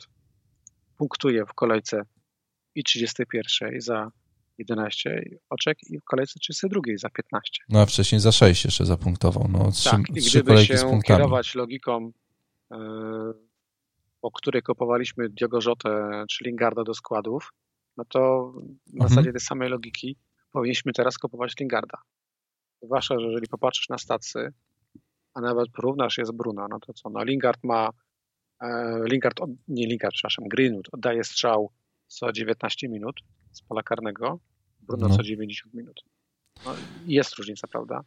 punktuje w kolejce i 31 za 11 oczek i w kolejce 32 za 15. No a wcześniej za 6 jeszcze zapunktował. No, trzy, tak, i gdyby się kierować logiką, yy, po której kupowaliśmy Diogo Jotę czy Lingarda do składów, no to na mhm. zasadzie tej samej logiki powinniśmy teraz kupować Lingarda. Zwłaszcza, że jeżeli popatrzysz na stacy, a nawet porównasz je z Bruno, no to co, no Lingard ma, e, Lingard, nie Lingard, przepraszam, Greenwood oddaje strzał co 19 minut z pola karnego, Bruno no. co 90 minut. No, jest różnica, prawda?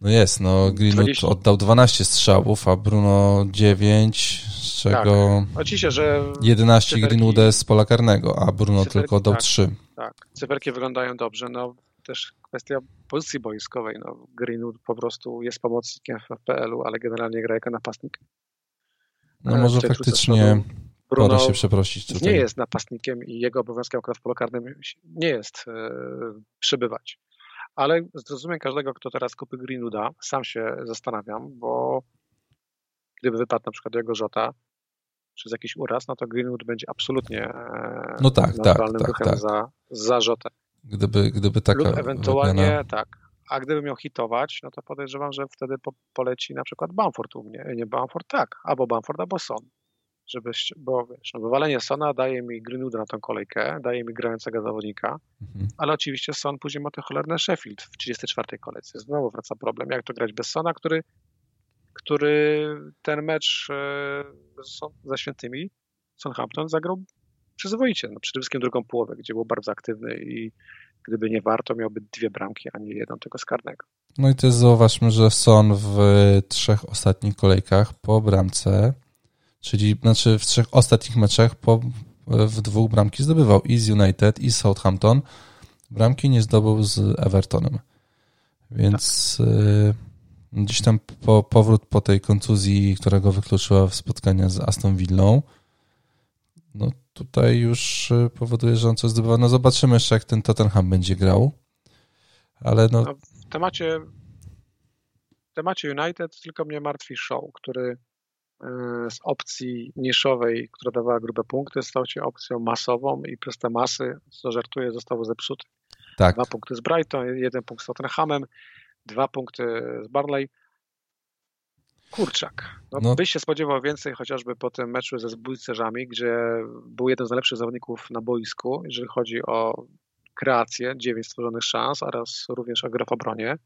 No jest, no Greenwood 20... oddał 12 strzałów, a Bruno 9, z czego tak. Oczywiście, że 11 cyferki... Greenwood z pola karnego, a Bruno cyferki, tylko oddał tak, 3. Tak, cyferki wyglądają dobrze, no też kwestia pozycji boiskowej, no Greenwood po prostu jest pomocnikiem w FPL-u, ale generalnie gra jako napastnik. No może faktycznie Bruno się przeprosić. Tutaj. Nie jest napastnikiem i jego obowiązkiem akurat w polu karnym nie jest e, przybywać ale zrozumiem każdego, kto teraz kupi Greenwooda, sam się zastanawiam, bo gdyby wypadł na przykład jego Żota przez jakiś uraz, no to Greenwood będzie absolutnie e, no tak, tak, naturalnym tak, ruchem tak. Za, za Żotę. Gdyby, gdyby taka Lub ewentualnie tak. A gdyby miał hitować, no to podejrzewam, że wtedy po, poleci na przykład Bamford u mnie. Nie Bamford, tak. Albo Bamford, albo Son żeby, bo wiesz, no, wywalenie Sona daje mi Greenwooda na tą kolejkę, daje mi grającego zawodnika, mhm. ale oczywiście Son później ma to cholerne Sheffield w 34 kolejce. Znowu wraca problem, jak to grać bez Sona, który, który ten mecz e, ze Świętymi, Southampton zagrał przyzwoicie. No, przede wszystkim drugą połowę, gdzie był bardzo aktywny i gdyby nie warto, miałby dwie bramki, a nie jedną tego skarnego. No i też zauważmy, że Son w trzech ostatnich kolejkach po bramce, czyli znaczy w trzech ostatnich meczach po, w dwóch bramki zdobywał i z United, i z Southampton. Bramki nie zdobył z Evertonem. Więc tak. y, gdzieś tam po, powrót po tej kontuzji, która go wykluczyła w spotkania z Aston Villą, no tutaj już y, powoduje, że on coś zdobywa. No zobaczymy jeszcze, jak ten Tottenham będzie grał. Ale no... no w temacie w temacie United tylko mnie martwi show, który y, z opcji niszowej, która dawała grube punkty, stał się opcją masową i przez te masy, co żartuję, został zepsuty. Tak. Dwa punkty z Brighton, jeden punkt z Tottenhamem, dwa punkty z Barley. Kurczak. No, no. Byś się spodziewał więcej chociażby po tym meczu ze zbójcerzami, gdzie był jeden z najlepszych zawodników na boisku, jeżeli chodzi o kreację, dziewięć stworzonych szans oraz również o grę w obronie.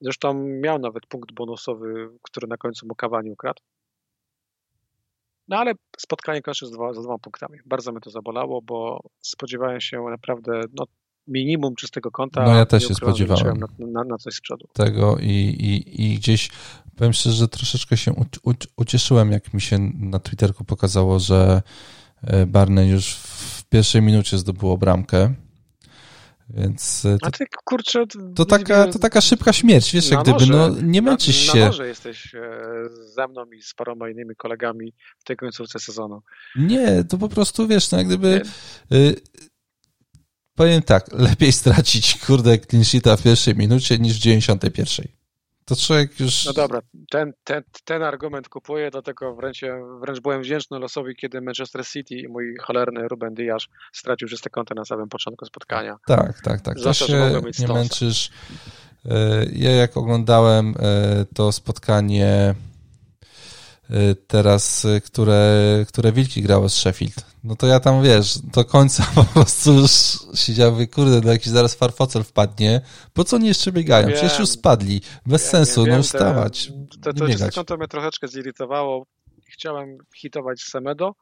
Zresztą miał nawet punkt bonusowy, który na końcu mu Cavani ukradł. No ale spotkanie kończy z, dwa, z dwoma punktami. Bardzo mnie to zabolało, bo spodziewałem się naprawdę no, minimum czystego konta. No ja też się spodziewałem na, na, na, coś z przodu. Tego i, i, i gdzieś powiem szczerze, że troszeczkę się u, u, ucieszyłem, jak mi się na Twitterku pokazało, że e, Barney już w pierwszej minucie zdobyło bramkę. Więc e, to, A ty, kurczę, to, taka, to taka szybka śmierć, wiesz, jak gdyby, no nie męczysz się. Na może jesteś e, ze mną i z paroma innymi kolegami w tej końcówce sezonu. Nie, to po prostu, wiesz, no jak gdyby... Powiem tak, lepiej stracić, kurde, clean sheeta w pierwszej minucie niż w 91. To człowiek już... No dobra, ten, ten, ten argument kupuję, dlatego wręcz, wręcz byłem wdzięczny losowi, kiedy Manchester City i mój cholerny Ruben Diaz stracił czyste konto na samym początku spotkania. Tak, tak, tak. To się nie męczysz. E, ja jak oglądałem e, to spotkanie teraz, y, które, które Wilki grały z Sheffield. No to ja tam, wiesz, do końca po prostu już siedziałem, kurde, no jakiś zaraz farfocel wpadnie. Po co oni jeszcze biegają? Wiem, Przecież już spadli. Bez wiem, sensu, wiem, no ustawać. To, to, to, to, to mnie troszeczkę zirytowało. Chciałem hitować Semedo.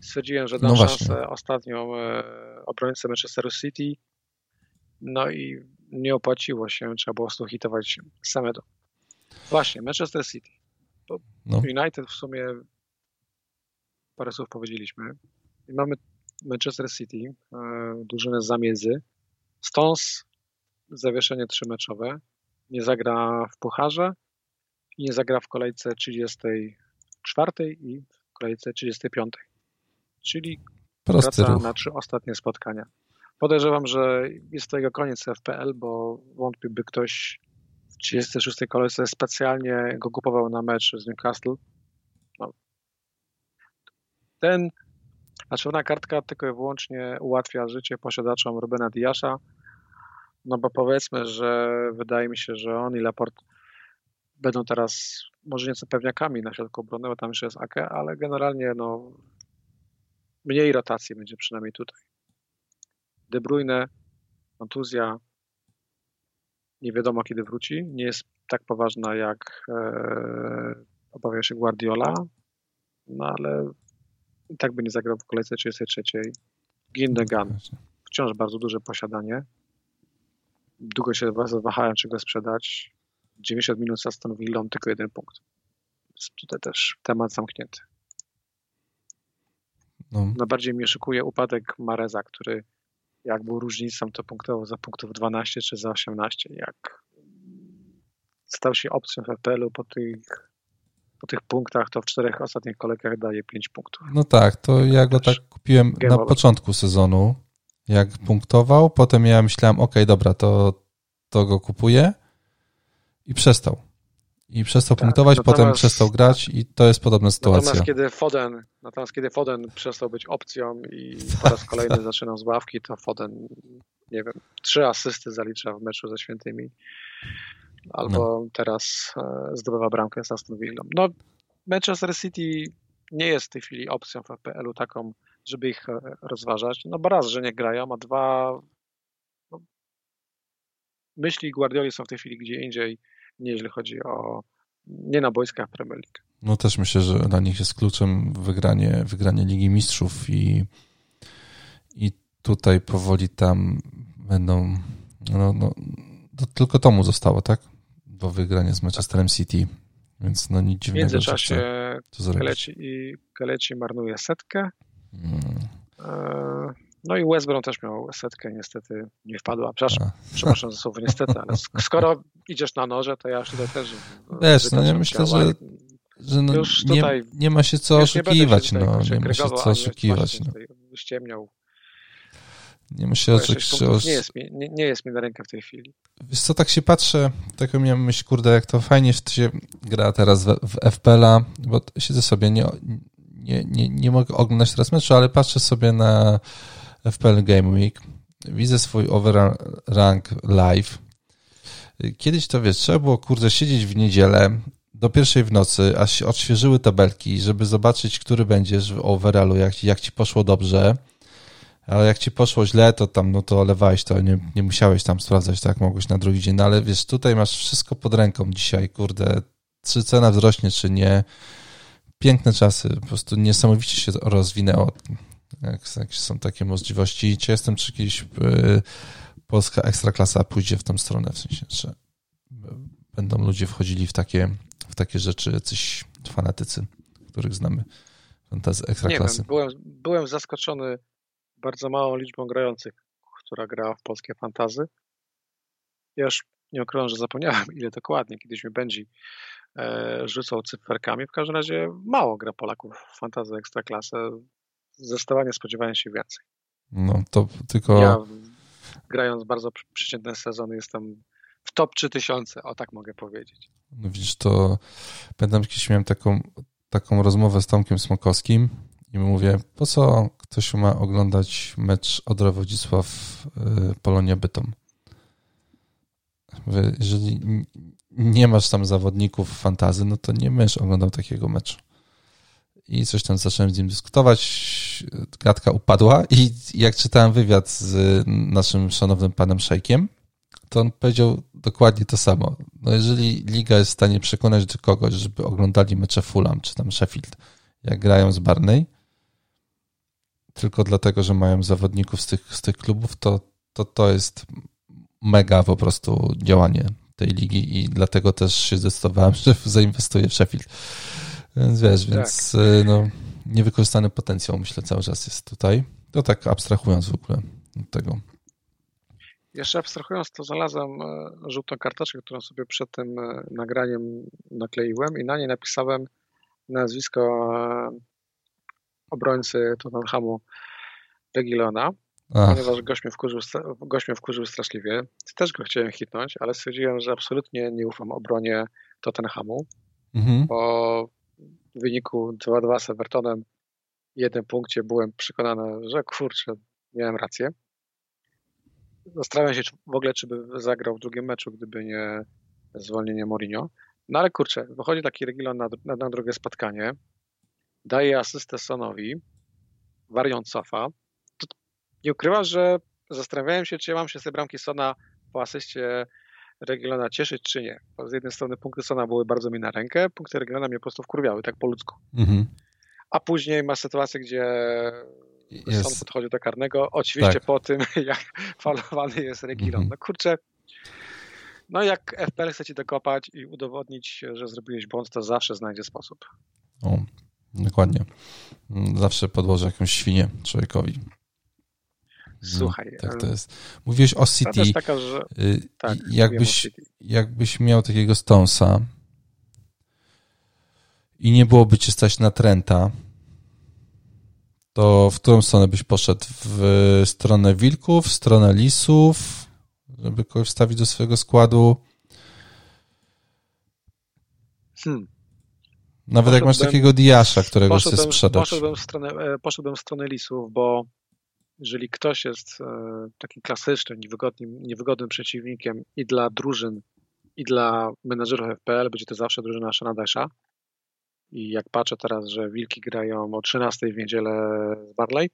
Stwierdziłem, że dam no szansę ostatnią e, obrońcę Manchesteru City. No i nie opłaciło się, trzeba było hitować Semedo. Właśnie, Manchester City. No. United w sumie parę słów powiedzieliśmy. I mamy Manchester City, e, drużynę z zamiedzy. Stones zawieszenie trzymeczowe. Nie zagra w pucharze i nie zagra w kolejce 34 i w kolejce 35. Czyli Prosty wraca ruch. na trzy ostatnie spotkania. Podejrzewam, że jest to jego koniec FPL, bo wątpię, by ktoś 36 kolejce specjalnie go kupował na mecz z Newcastle. No. Ten, a czerwona kartka tylko i wyłącznie ułatwia życie posiadaczom Rubena Diasza, no bo powiedzmy, że wydaje mi się, że on i Laport będą teraz może nieco pewniakami na środku obrony, bo tam jeszcze jest Ake, ale generalnie no mniej rotacji będzie przynajmniej tutaj. De Bruyne, kontuzja, nie wiadomo kiedy wróci. Nie jest tak poważna jak e, obawia się Guardiola, no ale i tak by nie zagrał w kolejce 33. Gindogan. Wciąż bardzo duże posiadanie. Długo się wahałem, czy go sprzedać. 90 minut za Aston Villą, tylko jeden punkt. Tutaj też temat zamknięty. No. Najbardziej mnie szykuje upadek Mareza, który jak był różnicą, to punktował za punktów 12 czy za 18. Jak stał się opcją w FPL-u po tych, po tych punktach, to w czterech ostatnich kolejkach daje 5 punktów. No tak, to ja go tak kupiłem na początku sezonu, jak punktował, potem ja myślałem, ok, dobra, to, to go kupuję i przestał i przestał tak, punktować, potem przestał grać i to jest podobna sytuacja. Natomiast kiedy Foden, natomiast kiedy Foden przestał być opcją i po raz kolejny zaczynał z ławki, to Foden, nie wiem, trzy asysty zalicza w meczu ze Świętymi albo no. teraz e, zdobywa bramkę z Aston Villa. No, Manchester City nie jest w tej chwili opcją w FPL-u taką, żeby ich e, rozważać. No bo raz, że nie grają, a dwa no, myśli Guardioli są w tej chwili gdzie indziej jeżeli chodzi o nie na boiskach Premier League. No też myślę, że dla nich jest kluczem wygranie, wygranie Ligi Mistrzów i i tutaj powoli tam będą, no, no to tylko tomu zostało, tak? Do wygrania z Manchesterem City, więc no nic dziwnego. W międzyczasie Kaleci, i Kaleci marnuje setkę. Hmm. E, no i West Brom też miał setkę, niestety nie wpadła. Przepraszam, przepraszam za słowo niestety, ale skoro idziesz na noże, to ja już tutaj też... Wiesz, no nie myślę, że, że no, nie, nie, ma się co oszukiwać, no, nie ma się co oszukiwać. No. Ściemniał. Nie myślę, że... Nie jest, mi, nie, nie jest mi na rękę w tej chwili. Wiesz co, tak się patrzę, taką miałem myśl, kurde, jak to fajnie się gra teraz w, w FPL-a, bo siedzę sobie, nie, nie, nie, nie mogę oglądać teraz meczu, ale patrzę sobie na FPL Game Week, widzę swój overall rank live. Kiedyś to wiesz, trzeba było kurde siedzieć w niedzielę do pierwszej w nocy, aż się odświeżyły tabelki, żeby zobaczyć, który będziesz w overallu, jak, jak ci poszło dobrze. Ale jak ci poszło źle, to tam, no to olewałeś to, nie, nie musiałeś tam sprawdzać, tak mogłeś na drugi dzień. No ale wiesz, tutaj masz wszystko pod ręką dzisiaj, kurde, czy cena wzrośnie, czy nie. Piękne czasy, po prostu niesamowicie się rozwinęło jak, jak są takie możliwości. Czy jestem, czy kiedyś y, polska ekstraklasa pójdzie w tą stronę, w sensie, że będą ludzie wchodzili w takie, w takie rzeczy, jacyś fanatycy, których znamy. Fantazy ekstraklasy. Nie wiem, byłem, byłem zaskoczony bardzo małą liczbą grających, która grała w polskie fantazy. Ja już nie że zapomniałem, ile dokładnie. Kiedyś mi będzie e, rzucał cyferkami. W każdym razie mało gra Polaków w fantazy ekstraklasę zdecydowanie spodziewałem się więcej. No to tylko. Ja grając bardzo przeciętny sezon jestem w top 3000, o tak mogę powiedzieć. No widzisz, to pamiętam kiedyś miałem taką, taką rozmowę z Tomkiem Smokowskim i mówię, po co ktoś ma oglądać mecz Odra Wodzisław y, Polonia Bytom? Jeżeli nie masz tam zawodników fantazy, no to nie będziesz oglądał takiego meczu i coś tam zacząłem z nim dyskutować. Gadka upadła i jak czytałem wywiad z naszym szanownym panem Szejkiem, to on powiedział dokładnie to samo. No jeżeli liga jest w stanie przekonać do kogoś, żeby oglądali mecze Fulham czy tam Sheffield, jak grają z Barney, tylko dlatego, że mają zawodników z tych, z tych klubów, to, to to jest mega po prostu działanie tej ligi i dlatego też się zdecydowałem, że zainwestuję w Sheffield. Więc wiesz, tak. więc y, no, niewykorzystany potencjał myślę cały czas jest tutaj. To tak abstrahując w ogóle od tego. Jeszcze abstrahując, to znalazłem e, żółtą karteczkę, którą sobie przed tym e, nagraniem nakleiłem i na niej napisałem nazwisko e, obrońcy Tottenhamu Regilona, Ach. ponieważ gość mnie, wkurzył, gość mnie wkurzył straszliwie. Też go chciałem hitnąć, ale stwierdziłem, że absolutnie nie ufam obronie Tottenhamu, mhm. bo w wyniku 2-2 z Evertonem jednym punkcie byłem przekonany, że kurczę, miałem rację. Zastanawiam się czy w ogóle, czy by zagrał w drugim meczu, gdyby nie zwolnienie Mourinho. No ale kurczę, wychodzi taki Regilon na, na, na drugie spotkanie, daje asystę Sonowi, wariant cofa. Nie ukrywa, że zastanawiałem się, czy ja mam się z tej bramki Sona po asyście Regiona cieszyć, czy nie. Bo z jednej strony punkty Sona były bardzo mi na rękę, punkty Regiona mnie po prostu wkurwiały, tak po ludzku. Mhm. A później ma sytuację, gdzie jest. Son podchodzi do karnego, oczywiście tak. po tym, jak falowany jest Regilon. Mhm. No kurczę, no jak FPL chce ci dokopać i udowodnić, że zrobiłeś błąd, to zawsze znajdzie sposób. O, dokładnie. Zawsze podłoży jakąś świnię człowiekowi. Słuchaj. No, tak to jest. Mówiłeś o City. jest taka, że... Y, tak, jakbyś, jakbyś miał takiego Stonesa i nie byłoby cię stać na Trenta, to w którą stronę byś poszedł? W stronę wilków, w stronę lisów, żeby kogoś wstawić do swojego składu? Hmm. Nawet jak masz takiego Diasza, którego chcesz sprzedać. Poszedłbym w, stronę, e, poszedłbym w stronę lisów, bo jeżeli ktoś jest e, takim klasycznym, niewygodnym, niewygodnym przeciwnikiem i dla drużyn, i dla menedżerów FPL, będzie to zawsze drużyna Shanadesha. I jak patrzę teraz, że Wilki grają o 13 w niedzielę z Barley,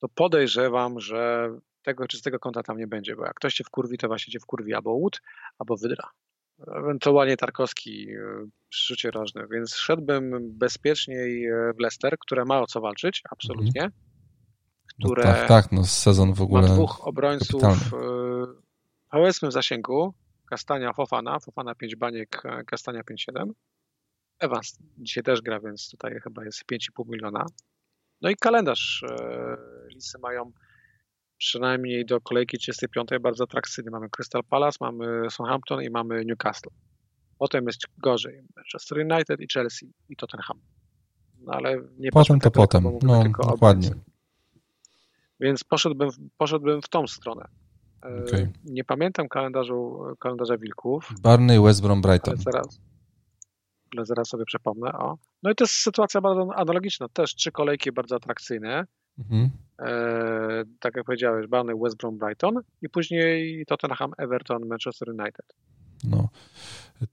to podejrzewam, że tego czystego konta tam nie będzie, bo jak ktoś cię wkurwi, to właśnie cię wkurwi albo łód, albo wydra. Ewentualnie Tarkowski e, przy rzucie rożnym, więc szedłbym bezpieczniej e, w Leicester, które ma o co walczyć, absolutnie. Które no tak, tak, no sezon w ogóle ma dwóch obrońców kapitalny. powiedzmy w zasięgu, Kastania Fofana, Fofana 5 baniek, Kastania 5-7. Evans dzisiaj też gra, więc tutaj chyba jest 5,5 miliona. No i kalendarz Lisy mają przynajmniej do kolejki 35 bardzo atrakcyjny. Mamy Crystal Palace, mamy Southampton i mamy Newcastle. Potem jest gorzej. Manchester United i Chelsea i Tottenham. No ale nie Potem to potem. No, dokładnie. Więc poszedłbym, poszedłbym w tą stronę. E, okay. Nie pamiętam kalendarzu, kalendarza Wilków. Barney, West Brom, Brighton. Ale zaraz, ale zaraz sobie przypomnę. O. No i to jest sytuacja bardzo analogiczna. Też trzy kolejki bardzo atrakcyjne. Mhm. E, tak jak powiedziałeś, Barney, West Brom, Brighton i później Tottenham, Everton, Manchester United. No,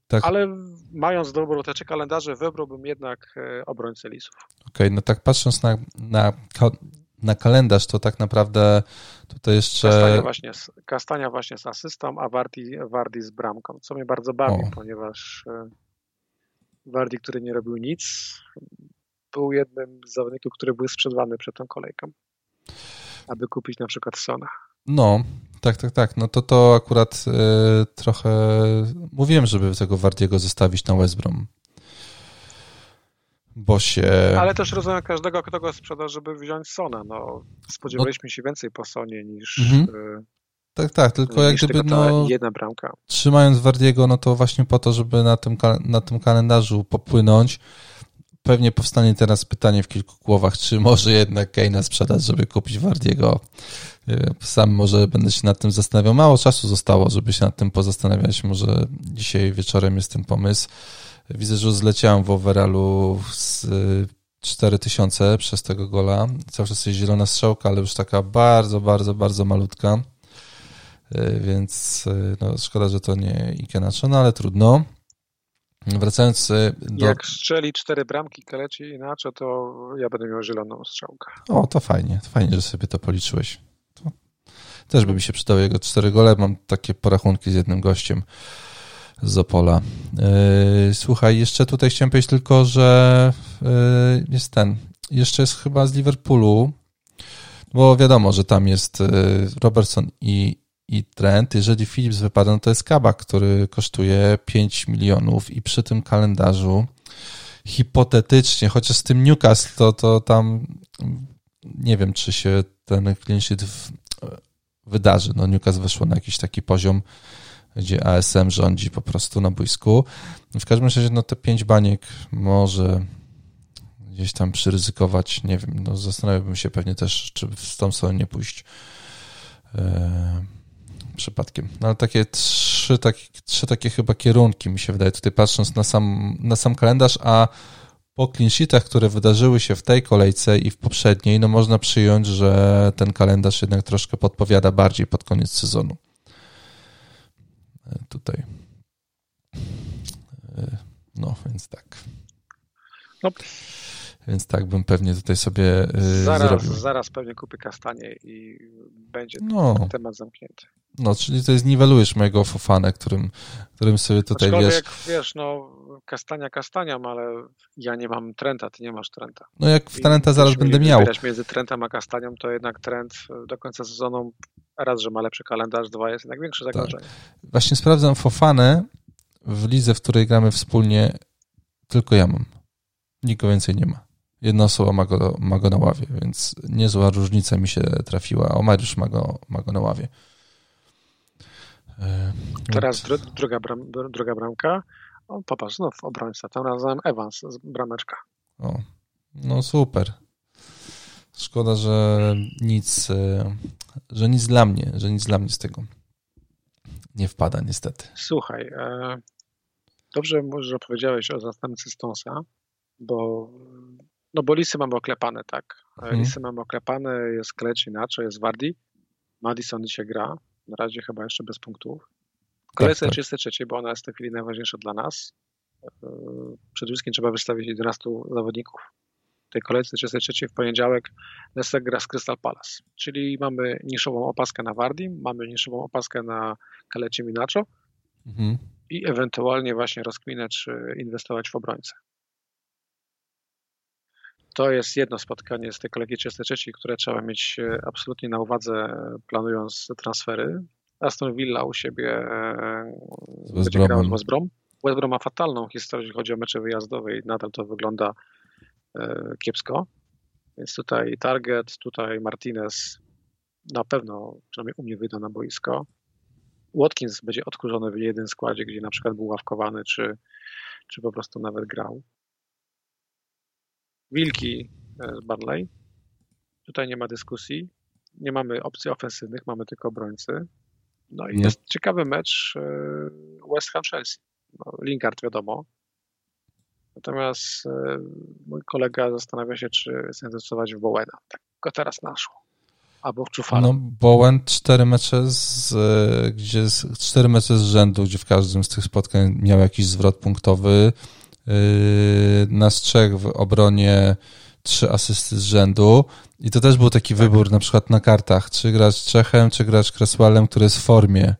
tak. Ale mając dobrą teczę kalendarzy, wybrałbym jednak e, obrońcę Lisów. Okej, okay, no tak patrząc na, na, na kalendarz, to tak naprawdę tutaj jeszcze... Kastania właśnie, z, Kastania właśnie z asystą, a Wardi, Wardi z bramką, co mnie bardzo bawi, o. ponieważ e, Wardi, który nie robił nic, był jednym z zawodników, który był sprzedawany przed tą kolejką, aby kupić na przykład Sona. No, tak, tak, tak. No to to akurat y, trochę mówiłem, żeby tego Wardiego zostawić na West Brom. Bo się... Ale też rozumiem każdego, kto go sprzeda, żeby wziąć Sona. No, spodziewaliśmy no... się więcej po Sonie niż... Mhm. Y, tak, tak, tylko jak gdyby no, jedna bramka. Trzymając Wardiego, no to właśnie po to, żeby na tym, na tym kalendarzu popłynąć, pewnie powstanie teraz pytanie w kilku głowach, czy może jednak Keina sprzedać, żeby kupić Wardiego. E, sam może będę się nad tym zastanawiał. Mało czasu zostało, żeby się nad tym pozastanawiać. Może dzisiaj wieczorem jest ten pomysł. Widzę, że zleciałem w overallu z 4000 przez tego gola. Cały czas jest zielona strzałka, ale już taka bardzo, bardzo, bardzo malutka. E, więc e, no, szkoda, że to nie Ikenacho, no ale trudno. Wracając y, do... Jak strzeli cztery bramki Kaleci inaczej, to ja będę miał zieloną strzałkę. O, to fajnie. To fajnie, że sobie to policzyłeś. To też by mi się przydały jego cztery gole. Mam takie porachunki z jednym gościem z Opola. Yy, słuchaj, jeszcze tutaj chciałem powiedzieć tylko, że yy, jest ten. Jeszcze jest chyba z Liverpoolu, bo wiadomo, że tam jest yy, Robertson i i trend, jeżeli Philips wypada, no to jest kabak, który kosztuje 5 milionów i przy tym kalendarzu hipotetycznie, chociaż z tym Newcastle, to, to tam nie wiem, czy się ten clean wydarzy. No Newcastle weszło na jakiś taki poziom, gdzie ASM rządzi po prostu na boisku. W każdym razie, no te pięć baniek może gdzieś tam przyryzykować, nie wiem, no zastanawiałbym się pewnie też, czy w tą stronę nie pójść. Eee, przypadkiem. No ale takie trzy, takie trzy takie chyba kierunki mi się wydaje tutaj patrząc na sam, na sam kalendarz, a po clean które wydarzyły się w tej kolejce i w poprzedniej, no można przyjąć, że ten kalendarz jednak troszkę podpowiada bardziej pod koniec sezonu. Tutaj. E, no, więc tak. No. Więc tak bym pewnie tutaj sobie e, zaraz, zrobił. Zaraz pewnie kupię kastanie i będzie no. temat zamknięty. No, czyli to jest niwelujesz mojego Fofanę, którym, którym sobie tutaj Aczkolwiek, wiesz... wiesz, no kastania kastaniam, ale ja nie mam Trenta, ty nie masz Trenta. No jak w Trenta zaraz będę miał. między Trentem a Kastanią, to jednak Trent do końca sezonu raz, że ma lepszy kalendarz, dwa jest jednak większe tak. zagrożenie. Tak. Właśnie sprawdzam Fofanę w lidze, w której gramy wspólnie, tylko ja mam. Nikogo więcej nie ma. Jedna osoba ma go, ma go na ławie, więc niezła różnica mi się trafiła. O Mariusz ma go, ma go na ławie. E, Teraz dru, druga, bram, druga bramka. O, popatrz, znów obrońca. Tym razem Evans z brameczka. O, no super. Szkoda, że nic, e, że nic dla mnie, że nic dla mnie z tego nie wpada niestety. Słuchaj, e, dobrze może powiedziałeś o zastępcy Stonsa, bo no bo lisy mamy oklepane, tak. Hmm. Lisy mamy oklepane, jest Kleć inaczej, jest Wardi. Madison dzisiaj gra, na razie chyba jeszcze bez punktów. Kolejce tak, tak. 33, bo ona jest w tej chwili najważniejsza dla nas. E, przede wszystkim trzeba wystawić 11 zawodników. Tej kolejce 33 w poniedziałek Leicester gra z Crystal Palace. Czyli mamy niszową opaskę na Wardim, mamy niszową opaskę na Kalecie Minacho mhm. i ewentualnie właśnie rozkminę, czy inwestować w obrońcę. to jest jedno spotkanie z tej kolegi 33, które trzeba mieć e, absolutnie na uwadze, planując transfery. Aston Villa u siebie e, będzie grał z West Brom. West Brom ma fatalną historię, jeśli chodzi o mecze wyjazdowe i nadal to wygląda kiepsko. Więc tutaj Target, tutaj Martinez na pewno, przynajmniej u mnie wyjdą na boisko. Watkins będzie odkurzony w jeden składzie, gdzie na przykład był ławkowany, czy, czy po prostu nawet grał. Wilki z Barley. Tutaj nie ma dyskusji. Nie mamy opcji ofensywnych, mamy tylko obrońcy. No i nie. jest ciekawy mecz e, West Ham Chelsea. No, Lingard wiadomo. Natomiast e, mój kolega zastanawia się, czy zainwestować w Bowena. Tak go teraz naszło albo w Czufala. No, Bowen cztery mecze z, e, gdzie cztery mecze z rzędu, gdzie w każdym z tych spotkań miał jakiś zwrot punktowy. Yy, na trzech w obronie trzy asysty z rzędu. I to też był taki tak. wybór na przykład na kartach, czy grać Czechem, czy grać Cresswellem, który jest w formie.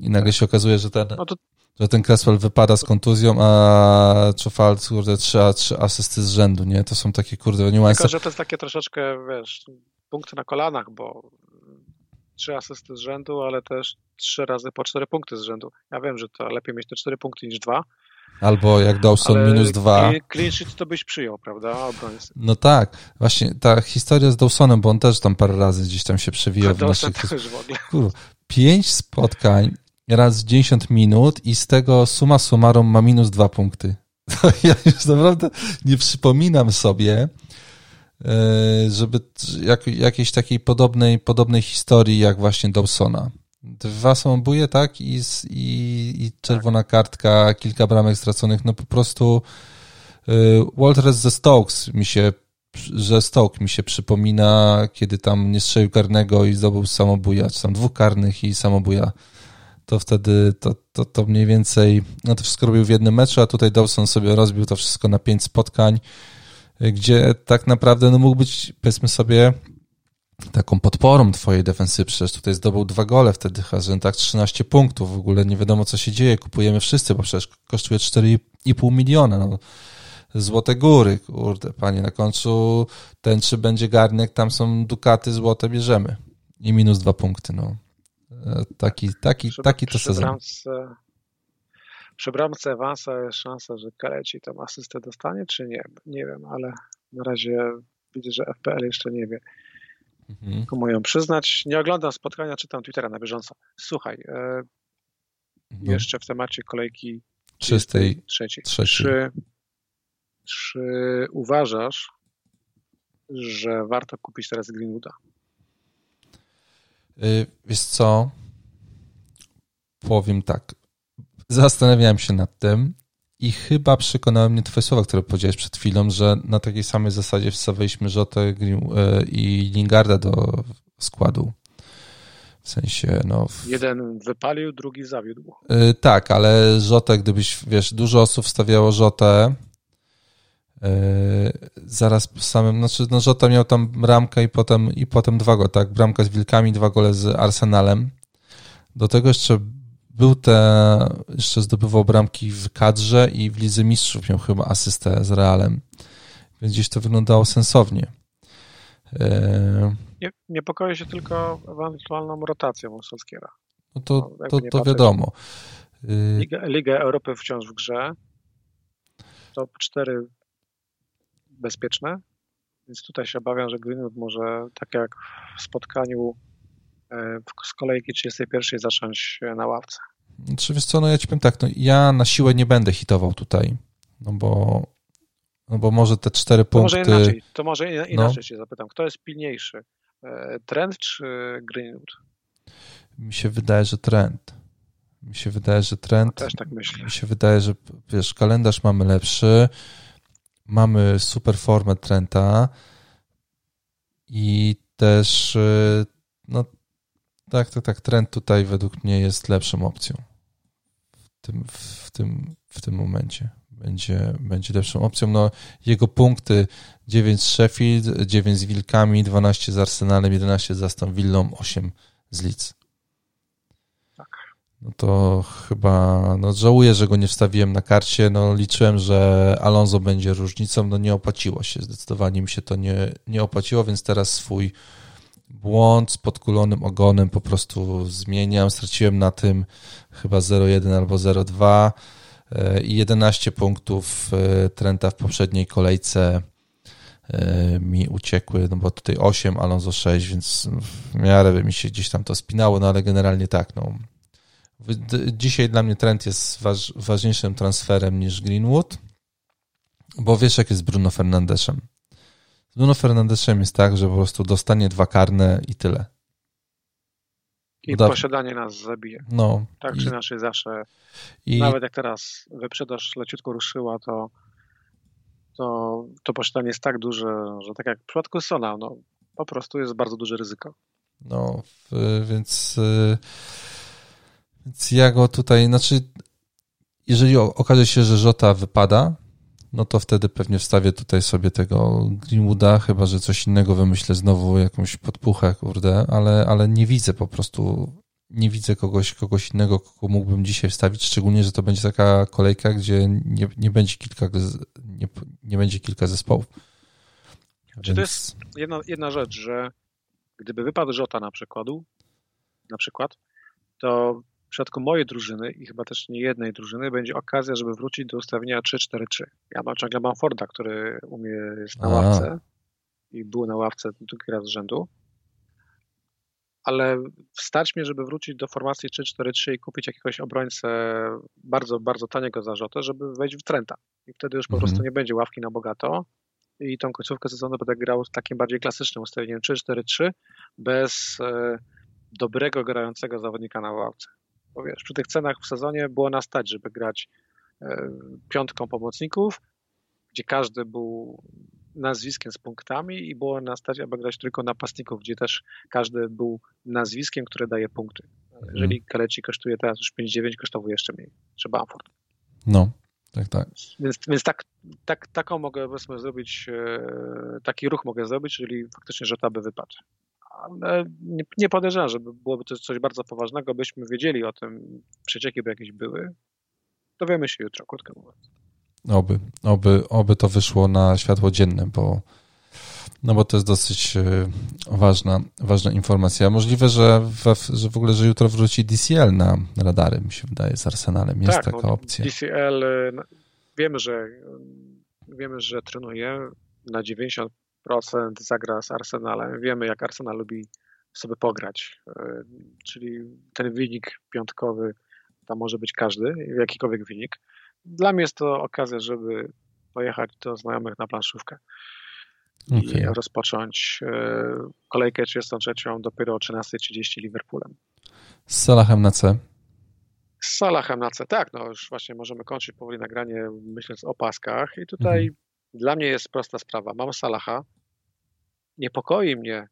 I nagle się okazuje, że ten, no to... że ten Cresswell wypada z kontuzją, a Czufal, kurde, trzy, trzy asysty z rzędu, nie? To są takie, kurde, niuanse. Tylko, że to jest takie troszeczkę, wiesz, punkty na kolanach, bo trzy asysty z rzędu, ale też trzy razy po cztery punkty z rzędu. Ja wiem, że to lepiej mieć te cztery punkty niż dwa. Albo jak Dawson ale minus dwa. Clean sheet to byś przyjął, prawda? Obrońcy. No tak, właśnie ta historia z Dawsonem, bo on też tam parę razy gdzieś tam się przewijał. w naszych... też w ogóle. Kur, pięć spotkań, raz 10 minut i z tego suma summarum ma minus dwa punkty. ja już naprawdę nie przypominam sobie, E, żeby jak, jakiejś takiej podobnej, podobnej historii jak właśnie Dawsona. Dwa samobuje, tak? I, i, i czerwona kartka, kilka bramek straconych. No po prostu e, Walters ze Stokes mi się, że Stoke mi się przypomina, kiedy tam nie strzelił karnego i zdobył samobuja, czy tam dwóch karnych i samobuja. To wtedy to, to, to mniej więcej, no to wszystko robił w jednym meczu, a tutaj Dawson sobie rozbił to wszystko na pięć spotkań gdzie tak naprawdę no, mógł być, powiedzmy sobie, taką podporą twojej defensywy. Przecież tutaj zdobył dwa gole wtedy, że tak 13 punktów. W ogóle nie wiadomo, co się dzieje. Kupujemy wszyscy, bo przecież kosztuje 4,5 miliona. No, złote góry, kurde, panie, na końcu ten czy będzie garnek, tam są dukaty złote, bierzemy. I minus dwa punkty, no. Taki, taki, przy, taki to sezon. Bramce, przy bramce Evansa jest szansa, że Kaleci tam asystę dostanie, czy nie? Nie wiem, ale na razie widzę, że FPL jeszcze nie wie. Mhm. Komu ją przyznać? Nie oglądam spotkania, czytam Twittera na bieżąco. Słuchaj, e, no. jeszcze w temacie kolejki czystej trzeciej. Czy, czy uważasz, że warto kupić teraz Greenwooda? Yy, wiesz co? Powiem tak. Zastanawiałem się nad tym i chyba przekonały mnie twoje słowa, które powiedziałeś przed chwilą, że na takiej samej zasadzie wstawiliśmy Rzotę e, i Lingarda do składu. W sensie, no... Jeden wypalił, drugi zawiódł. Yy, tak, ale Rzotę, gdybyś, wiesz, dużo osób wstawiało Rzotę, zaraz po samym, znaczy, no Rzota miał tam bramkę i potem, i potem dwa gole, tak? Bramka z Wilkami, dwa gole z Arsenalem. Do tego jeszcze był te, jeszcze zdobywał bramki w kadrze i w Lidze Mistrzów miał chyba asystę z Realem, więc gdzieś to wyglądało sensownie. E... Nie, niepokoi się tylko ewentualną rotacją Solskiera. No to, no, to, to wiadomo. Liga, Liga Europy wciąż w grze. Top 4 bezpieczne, więc tutaj się obawiam, że Greenwood może, tak jak w spotkaniu E, z kolejki 31 zacząć na ławce. Czy wiesz co, no ja ci powiem tak, no ja na siłę nie będę hitował tutaj, no bo, no bo może te cztery to punkty... Może inaczej, to może inaczej no. cię zapytam. Kto jest pilniejszy? E, trend czy Greenwood? Mi się wydaje, że trend. Mi się wydaje, że trend... No też tak myślę. Mi się wydaje, że wiesz, kalendarz mamy lepszy, mamy super formę Trenta i też e, no, tak, tak, tak. Trend tutaj według mnie jest lepszą opcją. W tym, w tym, w tym momencie będzie, będzie lepszą opcją. No, jego punkty 9 z Sheffield, 9 z Wilkami, 12 z Arsenalem, 11 z Aston Villą, 8 z Leeds. No to chyba no żałuję, że go nie wstawiłem na karcie. No liczyłem, że Alonso będzie różnicą. No nie opłaciło się. Zdecydowanie mi się to nie, nie opłaciło, więc teraz swój błąd z podkulonym ogonem po prostu zmieniam. Straciłem na tym chyba 0,1 albo 0,2 e, i 11 punktów e, Trenta w poprzedniej kolejce e, mi uciekły, no bo tutaj 8, Alonso 6, więc w miarę by mi się gdzieś tam to spinało, no ale generalnie tak, no. Dzisiaj dla mnie Trent jest waż, ważniejszym transferem niż Greenwood, bo wiesz jak jest Bruno Fernandeszem. Z Bruno Fernandeszem jest tak, że po prostu dostanie dwa karne i tyle. I da... posiadanie nas zabije. No. Tak czy inaczej zawsze. I... Nawet jak teraz wyprzedaż leciutko ruszyła, to, to to posiadanie jest tak duże, że tak jak w przypadku Sona, no po prostu jest bardzo duże ryzyko. No, więc, więc ja go tutaj, znaczy jeżeli okaże się, że Żota wypada, no to wtedy pewnie wstawię tutaj sobie tego Greenwooda, chyba że coś innego wymyślę znowu, jakąś podpuchę, kurde, ale, ale nie widzę po prostu, nie widzę kogoś, kogoś innego, kogo mógłbym dzisiaj wstawić, szczególnie, że to będzie taka kolejka, gdzie nie, nie będzie kilka, nie, nie będzie kilka zespołów. Czy Więc... to jest jedna, jedna rzecz, że gdyby wypadł Żota na przykładu, na przykład, to przypadku mojej drużyny i chyba też nie jednej drużyny będzie okazja, żeby wrócić do ustawienia 3-4-3. Ja mam, ciągle mam Forda, który u mnie jest na ławce i był na ławce drugi raz z rzędu, ale wstać mnie, żeby wrócić do formacji 3-4-3 i kupić jakiegoś obrońcę bardzo, bardzo taniego zarzutę, żeby wejść w Trenta. I wtedy już po mhm. prostu nie będzie ławki na bogato i tą końcówkę sezonu będę grał z takim bardziej klasycznym ustawieniem 3-4-3 bez e, dobrego grającego zawodnika na ławce. Bo wiesz, przy tych cenach w sezonie było na stać, żeby grać e, piątką pomocników, gdzie każdy był nazwiskiem z punktami i było na stać, aby grać tylko napastników, gdzie też każdy był nazwiskiem, które daje punkty. Mhm. Jeżeli Kaleci kosztuje teraz już 5,9, kosztował jeszcze mniej. Trzeba Bamford. No, tak, tak. Więc, więc tak, tak, taką mogę powiedzmy zrobić, e, taki ruch mogę zrobić, jeżeli faktycznie Żota by wypadł nie, nie podejrzewam, żeby byłoby to coś bardzo poważnego, byśmy wiedzieli o tym, przecieki by jakieś były. Dowiemy się jutro, krótko mówiąc. Oby, oby, oby to wyszło na światło dzienne, bo, no bo to jest dosyć e, ważna, ważna informacja. Możliwe, że w, że w ogóle, że jutro wróci DCL na radary, mi się wydaje, z Arsenalem. Jest tak, taka no, opcja. DCL, e, wiemy, że wiemy, że trenuje na 90 zagra z Arsenalem. Wiemy, jak Arsenal lubi sobie pograć, e, czyli ten wynik piątkowy tam może być każdy, jakikolwiek wynik. Dla mnie jest to okazja, żeby pojechać do znajomych na planszówkę okay. i rozpocząć e, kolejkę 33 dopiero o 13.30 Liverpoolem. Z Salahem na C. Z Salahem na C, tak, no już właśnie możemy kończyć powoli nagranie myśląc o paskach i tutaj mhm. Dla mnie jest prosta sprawa. Mam Salaha, niepokoi mnie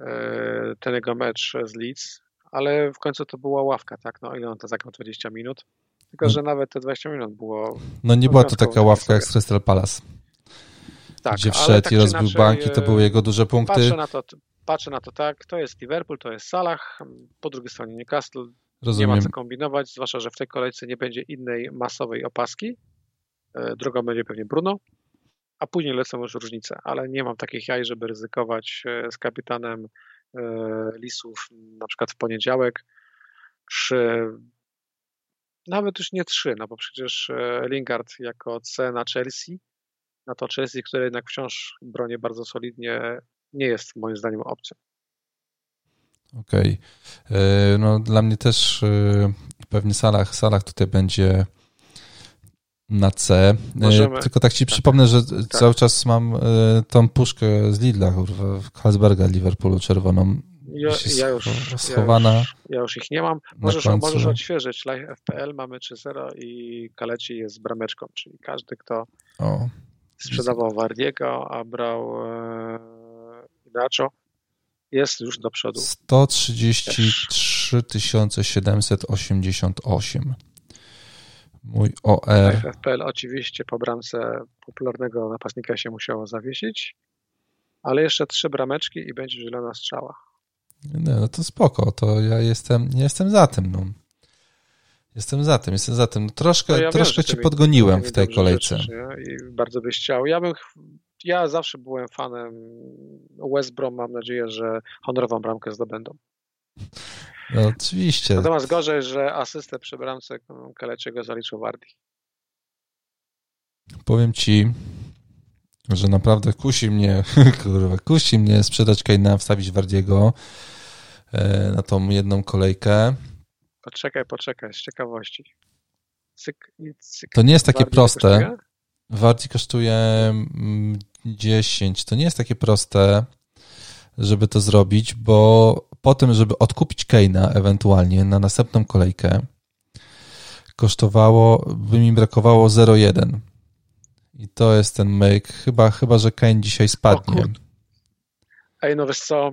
e, ten jego mecz z Leeds, ale w końcu to była ławka, tak? No ile on to zagrał 20 minut? Tylko, że nawet te 20 minut było... No nie była to taka ławka jak z Crystal Palace. Tak, gdzie wszedł tak i rozbił banki, to były jego duże punkty. Patrzę na, to, patrzę na to tak, to jest Liverpool, to jest Salah, po drugiej stronie Newcastle, Rozumiem. nie ma co kombinować, zwłaszcza, że w tej kolejce nie będzie innej masowej opaski. E, drugą będzie pewnie Bruno, a później lecą już różnice, ale nie mam takich jaj, żeby ryzykować e, z kapitanem e, Lisów na przykład w poniedziałek, czy nawet już nie trzy, no bo przecież e, Lingard jako C na Chelsea, na to Chelsea, które jednak wciąż broni bardzo solidnie, nie jest moim zdaniem opcją. Okej. Okay. No dla mnie też pewnie Salah, Salah tutaj będzie na C. E, Możemy. Tylko tak ci tak. przypomnę, że tak. cały czas mam e, tą puszkę z Lidla, kurwa, Halsberga Liverpoolu czerwoną. Ja, ja, już, schowana. Ja już, ja już, ich nie mam. Możesz, możesz odświeżyć Live FPL, mamy 3-0 i Kaleci jest z brameczką, czyli każdy, kto o. sprzedawał Wardiego, a brał e, Inacho, jest już do przodu. 133 788. Mój OR. FFPL oczywiście po bramce popularnego napastnika się musiało zawiesić, ale jeszcze trzy brameczki i będzie zielona strzała. Nie, no to spoko, to ja jestem, nie jestem za tym. No. Jestem za tym, jestem za tym. Troszkę, no ja troszkę wiem, ci podgoniłem w tej kolejce. I bardzo byś chciał. Ja bym, ja zawsze byłem fanem West Brom. Mam nadzieję, że honorową bramkę zdobędą. No, oczywiście. Natomiast gorzej, że asystę przy bramce Kaleciego zaliczył Wardi. Powiem ci, że naprawdę kusi mnie, kurwa, kusi mnie sprzedać Kane'a, wstawić Wardiego e, na tą jedną kolejkę. Poczekaj, poczekaj, z ciekawości. Cyk, cyk. To nie jest takie Wardi proste. Kosztuje? Wardi kosztuje 10. Mm, to nie jest takie proste, żeby to zrobić, bo po tym, żeby odkupić Keina ewentualnie na następną kolejkę, kosztowało, by mi brakowało 0,1. I to jest ten myk. Chyba, chyba że Kane dzisiaj spadnie. Ej, no wiesz co,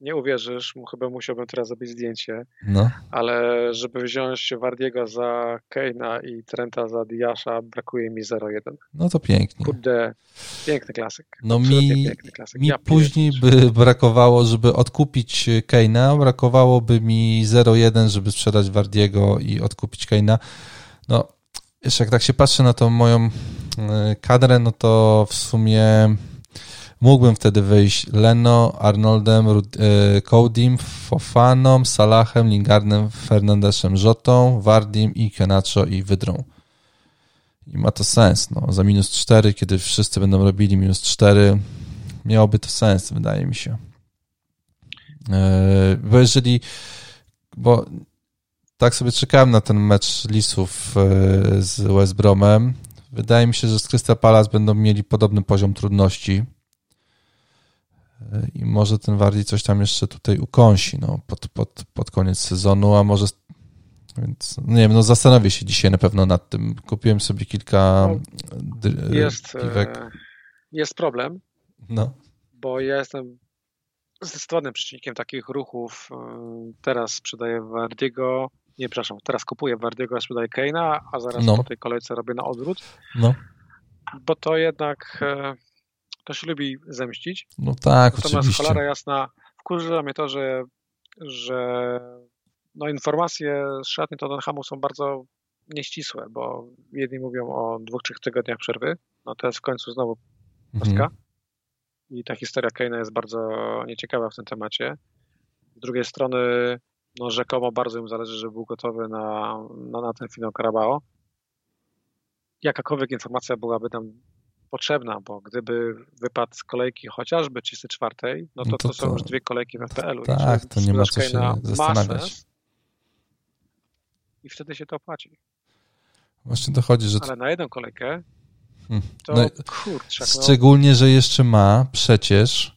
nie uwierzysz, chyba musiałbym teraz zrobić zdjęcie, no. ale żeby wziąć Wardiego za Keina i Trenta za Diasza, brakuje mi 0,1. No to pięknie. Kurde, piękny klasyk. No mi, klasyk. mi ja później by brakowało, żeby odkupić Keina, brakowałoby mi 0,1, żeby sprzedać Wardiego i odkupić Keina. No, jeszcze jak tak się patrzy na tą moją e, kadrę, no to w sumie Mógłbym wtedy wyjść Leno, Arnoldem, e, Codim, Fofaną, Salahem, Lingardem, Fernandeszem, Rzotą, Wardim i Kenacho i Wydrą. I ma to sens. No. Za minus 4, kiedy wszyscy będą robili minus 4, miałoby to sens, wydaje mi się. E, bo jeżeli, bo tak sobie czekałem na ten mecz Lisów e, z West Bromem, wydaje mi się, że z Crystal Palace będą mieli podobny poziom trudności i może ten Wardi coś tam jeszcze tutaj ukąsi no, pod, pod, pod koniec sezonu, a może więc nie wiem, no zastanowię się dzisiaj na pewno nad tym. Kupiłem sobie kilka no, jest, e, jest problem, no. bo ja jestem zdecydowanym przeciwnikiem takich ruchów. E, teraz sprzedaję Wardiego, nie, przepraszam, teraz kupuję Wardiego, a sprzedaję Keina, a zaraz no. po tej kolejce robię na odwrót. No. Bo to jednak e, to się lubi zemścić. No tak, Natomiast oczywiście. cholera jasna, wkurza mnie to, że, że no informacje z szatni Tottenhamu są bardzo nieścisłe, bo jedni mówią o dwóch, trzech tygodniach przerwy, no to jest w końcu znowu pastka. Mhm. I ta historia Kane'a jest bardzo nieciekawa w tym temacie. Z drugiej strony, no rzekomo bardzo im zależy, żeby był gotowy na, na, na ten finał Carabao. Jakakolwiek informacja byłaby tam potrzebna, bo gdyby wypadł z kolejki chociażby 34, no to, no to, to są już dwie kolejki w FPL-u. Tak, to nie ma co się zastanawiać. I wtedy się to opłaci. Właśnie dochodzi, że... Ale na jedną kolejkę hmm. to no, kurczę. No. Szczególnie, że jeszcze ma przecież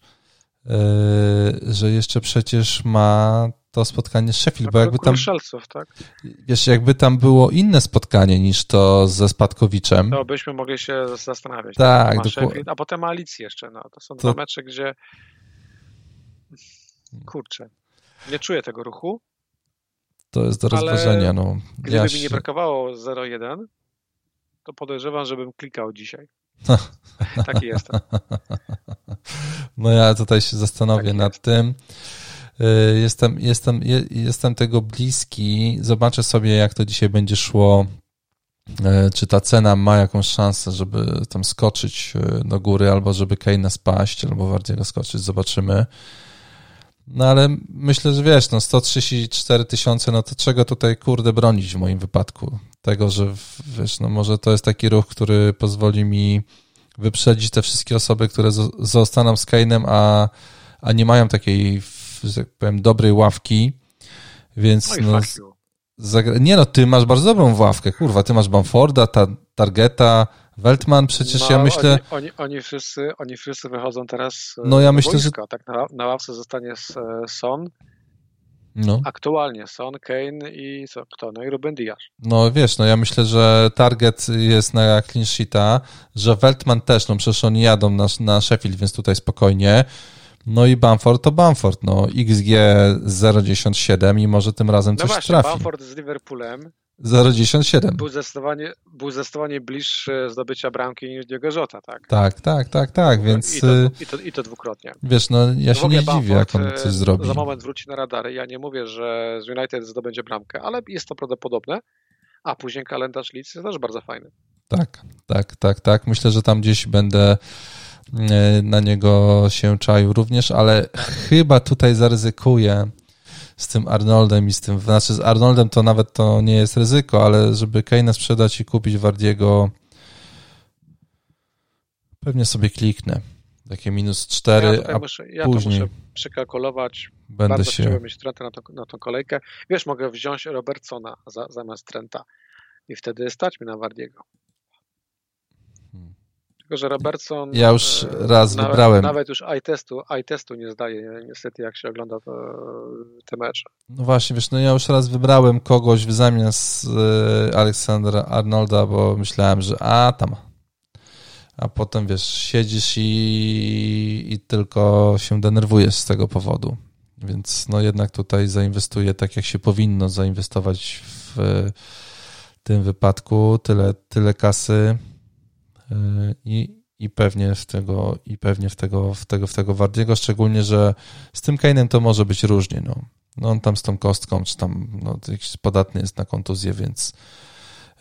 yy, że jeszcze przecież ma to spotkanie z Sheffield, bo jakby tam... tak? Wiesz, jakby tam było inne spotkanie niż to ze Spadkowiczem. To byśmy mogli się zastanawiać. Tak, tak. A potem Alicję jeszcze, no. To są to... dwa mecze, gdzie kurczę, nie czuję tego ruchu. To jest do rozważenia, no. Gdyby ja mi nie brakowało 0-1, to podejrzewam, żebym klikał dzisiaj. Taki jestem. No ja tutaj się zastanowię Taki nad jest. tym. Y, jestem, jestem, jestem tego bliski. Zobaczę sobie, jak to dzisiaj będzie szło. Y, czy ta cena ma jakąś szansę, żeby tam skoczyć y, do góry, albo żeby Kane'a spaść, albo bardziej go skoczyć. Zobaczymy. No ale myślę, że wiesz, no 134 tysiące, no to czego tutaj kurde bronić w moim wypadku? Tego, że wiesz, no może to jest taki ruch, który pozwoli mi wyprzedzić te wszystkie osoby, które zostaną z Kane'em, a, a nie mają takiej powiem, dobrej ławki, więc no, zagra... nie no, ty masz bardzo dobrą ławkę, kurwa, ty masz Bamforda, ta, Targeta, Weltman, przecież no, ja myślę... Oni, oni, oni, wszyscy, oni wszyscy wychodzą teraz e, no, ja myślę, wojska. Że... Tak, na, na ławce zostanie e, Son, no. Aktualnie Son, Kane i co, kto? No i Ruben Diaz. No wiesz, no ja myślę, że target jest na clean sheeta, że Weltman też, no przecież oni jadą na, na Sheffield, więc tutaj spokojnie. No i Bamford to Bamford, no XG 0,97 i może tym razem no coś właśnie, trafi. Bamford z Liverpoolem 0,97. Był zdecydowanie, był zdecydowanie bliższy zdobycia bramki niż Diego Jota, tak? Tak, tak, tak, tak, więc... I to, y, i to, i to dwukrotnie. Wiesz, no ja się nie Bamford, dziwię, jak on coś e, zrobi. Za moment wróci na radary. Ja nie mówię, że z United zdobędzie bramkę, ale jest to prawdopodobne. A później kalendarz Leeds jest też bardzo fajny. Tak, tak, tak, tak. Myślę, że tam gdzieś będę na niego się czaił również, ale chyba tutaj zaryzykuję z tym Arnoldem i z tym, znaczy z Arnoldem to nawet to nie jest ryzyko, ale żeby Kane'a sprzedać i kupić Wardiego pewnie sobie kliknę. Takie minus 4, ja a muszę, ja później to muszę przekalkulować. będę Bardzo się... chciałbym mieć Trenta na, to, na tą kolejkę. Wiesz, mogę wziąć Robertsona za, zamiast Trenta i wtedy stać mi na Wardiego. Tylko, że Robertson... Ja już e, raz nawet, wybrałem. Nawet już i-testu, i-testu nie zdaje niestety, jak się ogląda to, te mecze. No właśnie, wiesz, no ja już raz wybrałem kogoś w zamiast e, Aleksandra Arnolda, bo myślałem, że a tam. A potem wiesz, siedzisz i, i tylko się denerwujesz z tego powodu. Więc no jednak tutaj zainwestuję tak, jak się powinno zainwestować w tym wypadku. Tyle, tyle kasy e, i, i pewnie w tego, i pewnie w tego, w tego, w tego Wardiego, szczególnie, że z tym Kane'em to może być różnie, no. No on tam z tą kostką, czy tam no, jakiś podatny jest na kontuzję, więc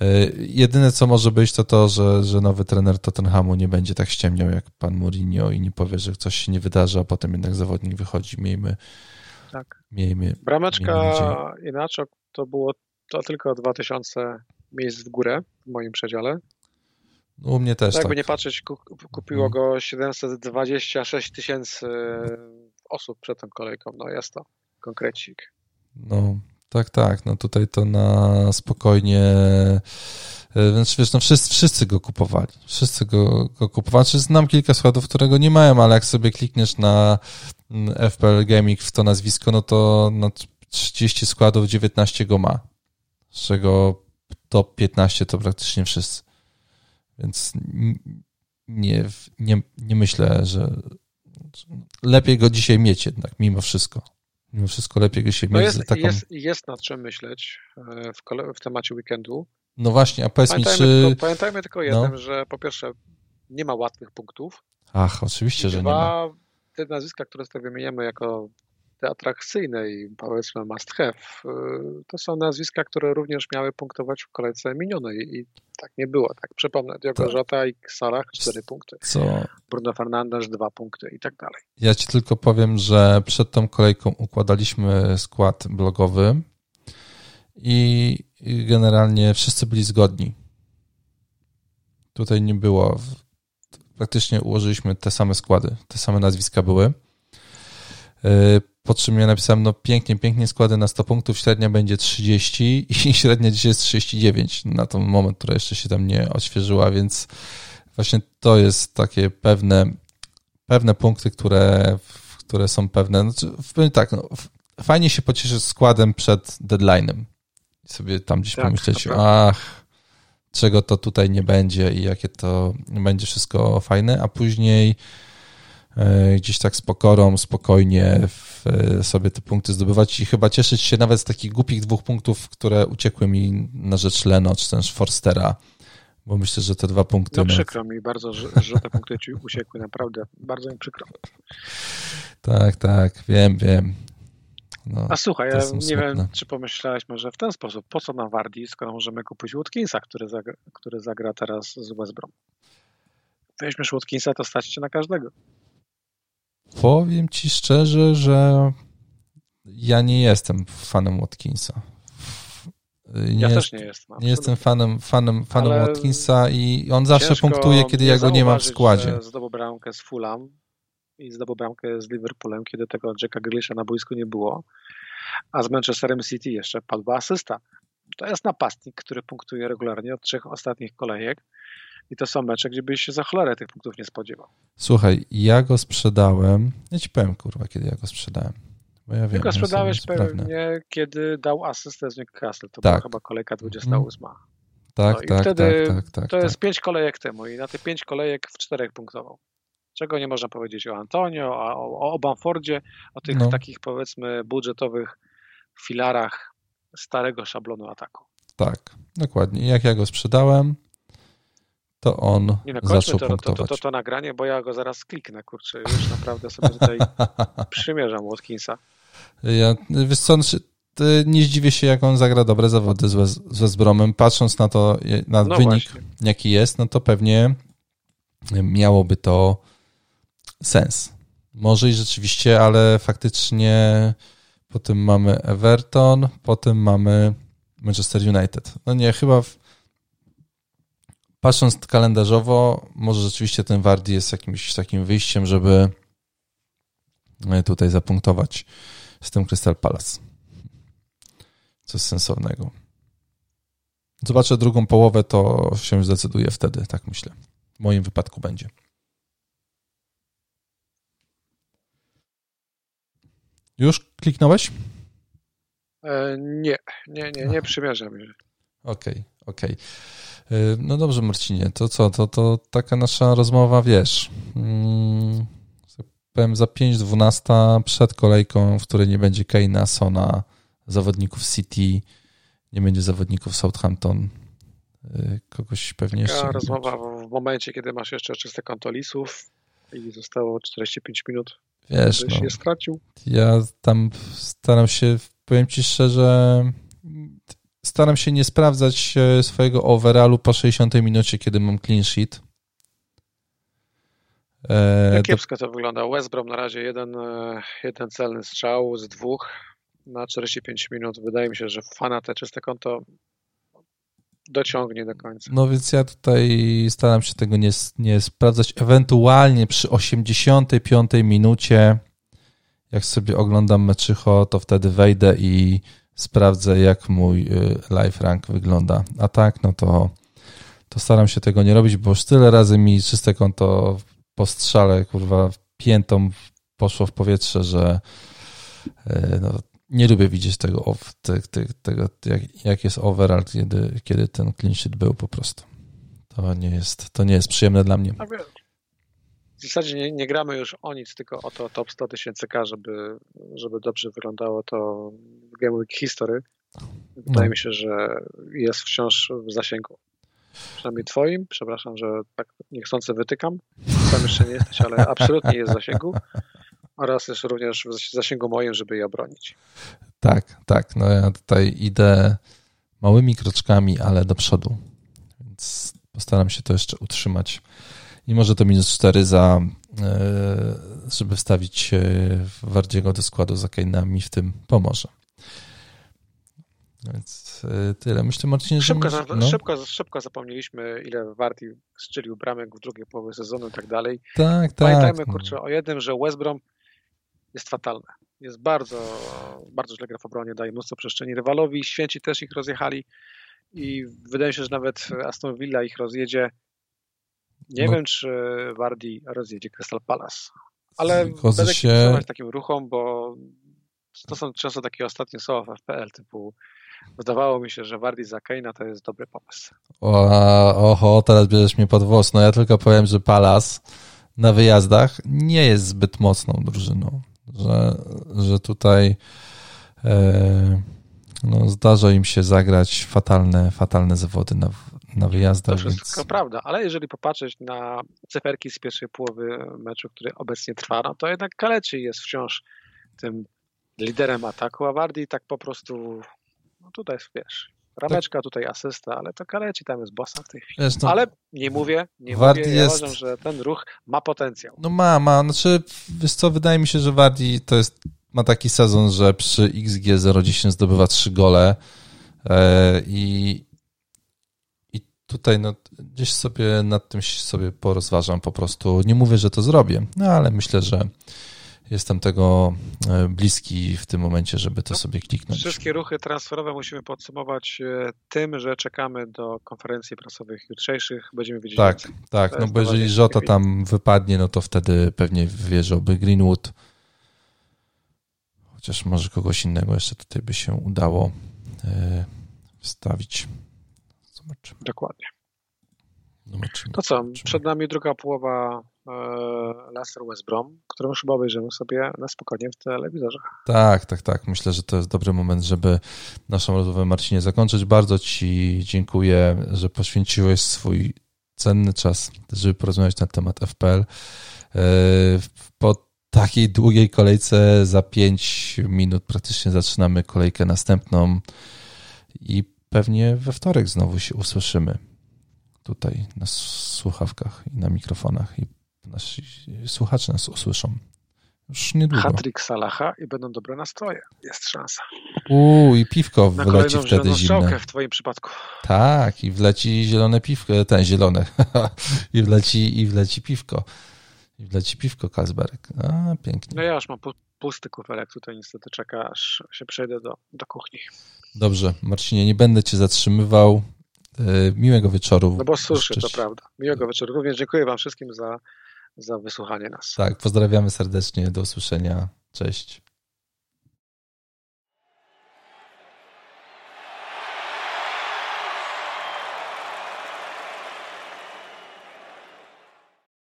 yy, jedyne co może być to to, że, że nowy trener Tottenhamu nie będzie tak ściemniał jak pan Mourinho i nie powie, że coś się nie wydarzy, a potem jednak zawodnik wychodzi. Miejmy, tak. miejmy Brameczka miejmy inaczej to było to tylko 2000 miejsc w górę w moim przedziale. No, u mnie też tak. tak. Jakby nie patrzeć, kupiło go 726 tysięcy osób przed tą kolejką. No jest to konkrecik. No, tak, tak. No tutaj to na spokojnie. Więc wiesz, no wszyscy, wszyscy go kupowali. Wszyscy go, go kupowali. Znaczy, znam kilka składów, którego nie mają, ale jak sobie klikniesz na FPL Gaming w to nazwisko, no to na 30 składów 19 go ma. Z czego top 15 to praktycznie wszyscy. Więc nie, nie, nie myślę, że lepiej go dzisiaj mieć jednak, mimo wszystko. Mimo wszystko lepiej go się no mieć. Jest, taką... jest, jest nad czym myśleć w, kole, w temacie weekendu. No właśnie, a powiedz pamiętajmy mi, czy... Tylko, pamiętajmy tylko jednym, no. że po pierwsze nie ma łatwych punktów. Ach, oczywiście, że dwa, nie ma. te nazwiska, które sobie wymieniamy jako te atrakcyjne i powiedzmy must have, to są nazwiska, które również miały punktować w kolejce minionej i tak nie było. Tak przypomnę, Diogo Jota i Salah 4 punkty. Co? Bruno Fernandes 2 punkty i tak dalej. Ja ci tylko powiem, że przed tą kolejką układaliśmy skład blogowy i generalnie wszyscy byli zgodni. Tutaj nie było. Praktycznie ułożyliśmy te same składy, te same nazwiska były. Po czym ja napisałem, no pięknie, pięknie składy na 100 punktów, średnia będzie 30 i średnia dzisiaj jest 39 na ten moment, która jeszcze się tam nie odświeżyła, więc właśnie to jest takie pewne, pewne punkty, które, które są pewne. Znaczy, tak, no, fajnie się pocieszyć składem przed deadline'em i sobie tam gdzieś tak, pomyśleć, ach, czego to tutaj nie będzie i jakie to będzie wszystko fajne, a później gdzieś tak z pokorą, spokojnie sobie te punkty zdobywać i chyba cieszyć się nawet z takich głupich dwóch punktów, które uciekły mi na rzecz Leno czy też Forstera, bo myślę, że te dwa punkty... No przykro mi bardzo, że, że te punkty ci uciekły, naprawdę, bardzo mi przykro. Tak, tak, wiem, wiem. No, A słuchaj, ja nie smutne. wiem, czy pomyślałeś może w ten sposób, po co na Wardi, skoro możemy kupić Watkinsa, który zagra, który zagra teraz z West Brom. Weźmiesz Watkinsa, to stać cię na każdego. Powiem ci szczerze, że ja nie jestem fanem Watkinsa. Nie ja jest, też nie jestem. Nie jestem fanem, fanem, fanem Watkinsa i on zawsze punktuje, kiedy ja go nie mam w składzie. Zdobył bramkę z Fulham i zdobył bramkę z Liverpoolem, kiedy tego Jacka Grealisha na boisku nie było. A z Manchesterem City jeszcze padła asysta. To jest napastnik, który punktuje regularnie od trzech ostatnich kolejek. I to są mecze, gdzie byś się za cholerę tych punktów nie spodziewał. Słuchaj, ja go sprzedałem. Ja ci powiem, kurwa, kiedy ja go sprzedałem. Bo ja wiem, Ty go sprzedałeś pewnie, kiedy dał asystę z Newcastle. To tak. była chyba kolejka 28. Tak, no tak, wtedy tak, tak, tak. To jest tak. pięć kolejek temu i na te pięć kolejek w czterech punktował. Czego nie można powiedzieć o Antonio, o, o Bamfordzie, o tych No. takich powiedzmy budżetowych filarach starego szablonu ataku. Tak, dokładnie. Jak ja go sprzedałem, to on nie no, zaczął to, punktować. To, to, to, to, nagranie, bo ja go zaraz kliknę, kurczę, już naprawdę sobie tutaj przymierzam Watkinsa. Ja, wiesz co, nie zdziwię się, jak on zagra dobre zawody z, z West Bromem. Patrząc na to, na no wynik, właśnie. jaki jest, no to pewnie miałoby to sens. Może i rzeczywiście, ale faktycznie potem mamy Everton, potem mamy Manchester United. No nie, chyba w, patrząc kalendarzowo, może rzeczywiście ten Wardy jest jakimś takim wyjściem, żeby e, tutaj zapunktować z tym Crystal Palace. Coś sensownego. Zobaczę drugą połowę, to się zdecyduje wtedy, tak myślę. W moim wypadku będzie. Już kliknąłeś? E, nie, nie, nie, nie przymierzam. Okej, okay, okej. Okay. E, no dobrze, Marcinie, to co? To, to taka nasza rozmowa, wiesz. Hmm, powiem za 5.12 przed kolejką, w której nie będzie Keina, Sona, zawodników City, nie będzie zawodników Southampton. E, kogoś pewnie Taka jeszcze. rozmowa w momencie, kiedy masz jeszcze czyste konto lisów i zostało 45 minut. Wiesz, no, się stracił. Ja tam staram się, powiem ci szczerze, staram się nie sprawdzać e, swojego overallu po 60 minucie, kiedy mam clean sheet. E, kiepsko to wygląda. West Brom na razie jeden, e, jeden celny strzał z dwóch na 45 minut. Wydaje mi się, że fana te czyste konto dociągnie do końca. No więc ja tutaj staram się tego nie, nie sprawdzać. Ewentualnie przy 85 minucie, jak sobie oglądam meczycho, to wtedy wejdę i sprawdzę, jak mój y, live rank wygląda. A tak, no to, to staram się tego nie robić, bo już tyle razy mi czyste konto po strzale, kurwa, piętą poszło w powietrze, że y, no, nie lubię widzieć tego, te, te, tego jak, jak jest overall, kiedy, kiedy ten clean sheet był po prostu. To nie jest, to nie jest przyjemne dla mnie. W zasadzie nie, nie gramy już o nic, tylko o to top 100 tysięcy K, żeby, żeby dobrze wyglądało to Game Week History. Wydaje no. mi się, że jest wciąż w zasięgu. Przynajmniej twoim, przepraszam, że tak niechcący wytykam. Tam jeszcze nie jesteś, ale absolutnie jest w zasięgu oraz jest również w zasięgu moim, żeby je obronić. Tak, tak. No ja tutaj idę małymi kroczkami, ale do przodu. Więc postaram się to jeszcze utrzymać. I może to minus 4 za, e, żeby wstawić Wardziego do składu za Kane'ami w tym pomoże. Więc e, tyle. Myślę, Marcinie, szybko, że... No. Szybko, szybko zapomnieliśmy, ile Warti strzelił bramek w drugiej połowie sezonu i tak dalej. Tak, tak. Pamiętajmy, kurczę, o jednym, że West Brom jest fatalne. Jest bardzo, bardzo źle gra w obronie, daje mnóstwo przestrzeni rywalowi. Święci też ich rozjechali i wydaje się, że nawet Aston Villa ich rozjedzie. Nie no. wiem, czy Wardi rozjedzie Crystal Palace, ale Zgodzę będę się... takim ruchom, bo to są często takie ostatnie słowa w FPL typu wydawało mi się, że Wardi za Keina to jest dobry pomysł. O, oho, teraz bierzesz mnie pod włos. No ja tylko powiem, że Palace na wyjazdach nie jest zbyt mocną drużyną że, że tutaj e, no, zdarza im się zagrać fatalne, fatalne zawody na, na wyjazdach. To wszystko więc... prawda, ale jeżeli popatrzeć na cyferki z pierwszej połowy meczu, który obecnie trwa, no to jednak Kaleci jest wciąż tym liderem ataku, a Wardi tak po prostu no tutaj wiesz, Rameczka tutaj asysta, ale to Kaleci tam jest bossa w tej chwili. Wiesz, no, ale nie mówię, nie Wardi mówię, ja jest... uważam, że ten ruch ma potencjał. No ma, ma. Znaczy, wiesz co, wydaje mi się, że Wardi to jest, ma taki sezon, że przy XG 0,10 zdobywa 3 gole e, i, i tutaj no, gdzieś sobie nad tym sobie porozważam po prostu. Nie mówię, że to zrobię, no ale myślę, że jestem tego e, bliski w tym momencie, żeby to no, sobie kliknąć. Wszystkie ruchy transferowe musimy podsumować e, tym, że czekamy do konferencji prasowych jutrzejszych. Będziemy wiedzieć. Tak, więcej. tak. No bo jeżeli Żota tam wypadnie, no to wtedy pewnie wierzałby Greenwood. Chociaż może kogoś innego jeszcze tutaj by się udało e, wstawić. Zobaczymy. Dokładnie. Zobaczymy. To co, przed nami druga połowa Leicester West Brom, którą chyba obejrzymy sobie na spokojnie w telewizorze. Tak, tak, tak. Myślę, że to jest dobry moment, żeby naszą rozmowę Marcinie zakończyć. Bardzo Ci dziękuję, że poświęciłeś swój cenny czas, żeby porozmawiać na temat FPL. Po takiej długiej kolejce za 5 minut praktycznie zaczynamy kolejkę następną i pewnie we wtorek znowu się usłyszymy tutaj na słuchawkach i na mikrofonach i nasi słuchacze nas usłyszą. Już niedługo. Hatryk Salaha i będą dobre nastroje. Jest szansa. Uuu, i piwko na wleci wtedy zimne. w twoim przypadku. Tak, i wleci zielone piwko, ten zielone. I wleci, i wleci piwko. I wleci piwko Kasberek. A, pięknie. No ja już mam pusty kufelek tutaj niestety czeka, aż się przejdę do, do kuchni. Dobrze, Marcinie, nie będę cię zatrzymywał. E, miłego wieczoru. No bo suszy, to prawda. Miłego wieczoru. Również dziękuję wam wszystkim za, za wysłuchanie nas. Tak, pozdrawiamy serdecznie. Do usłyszenia. Cześć.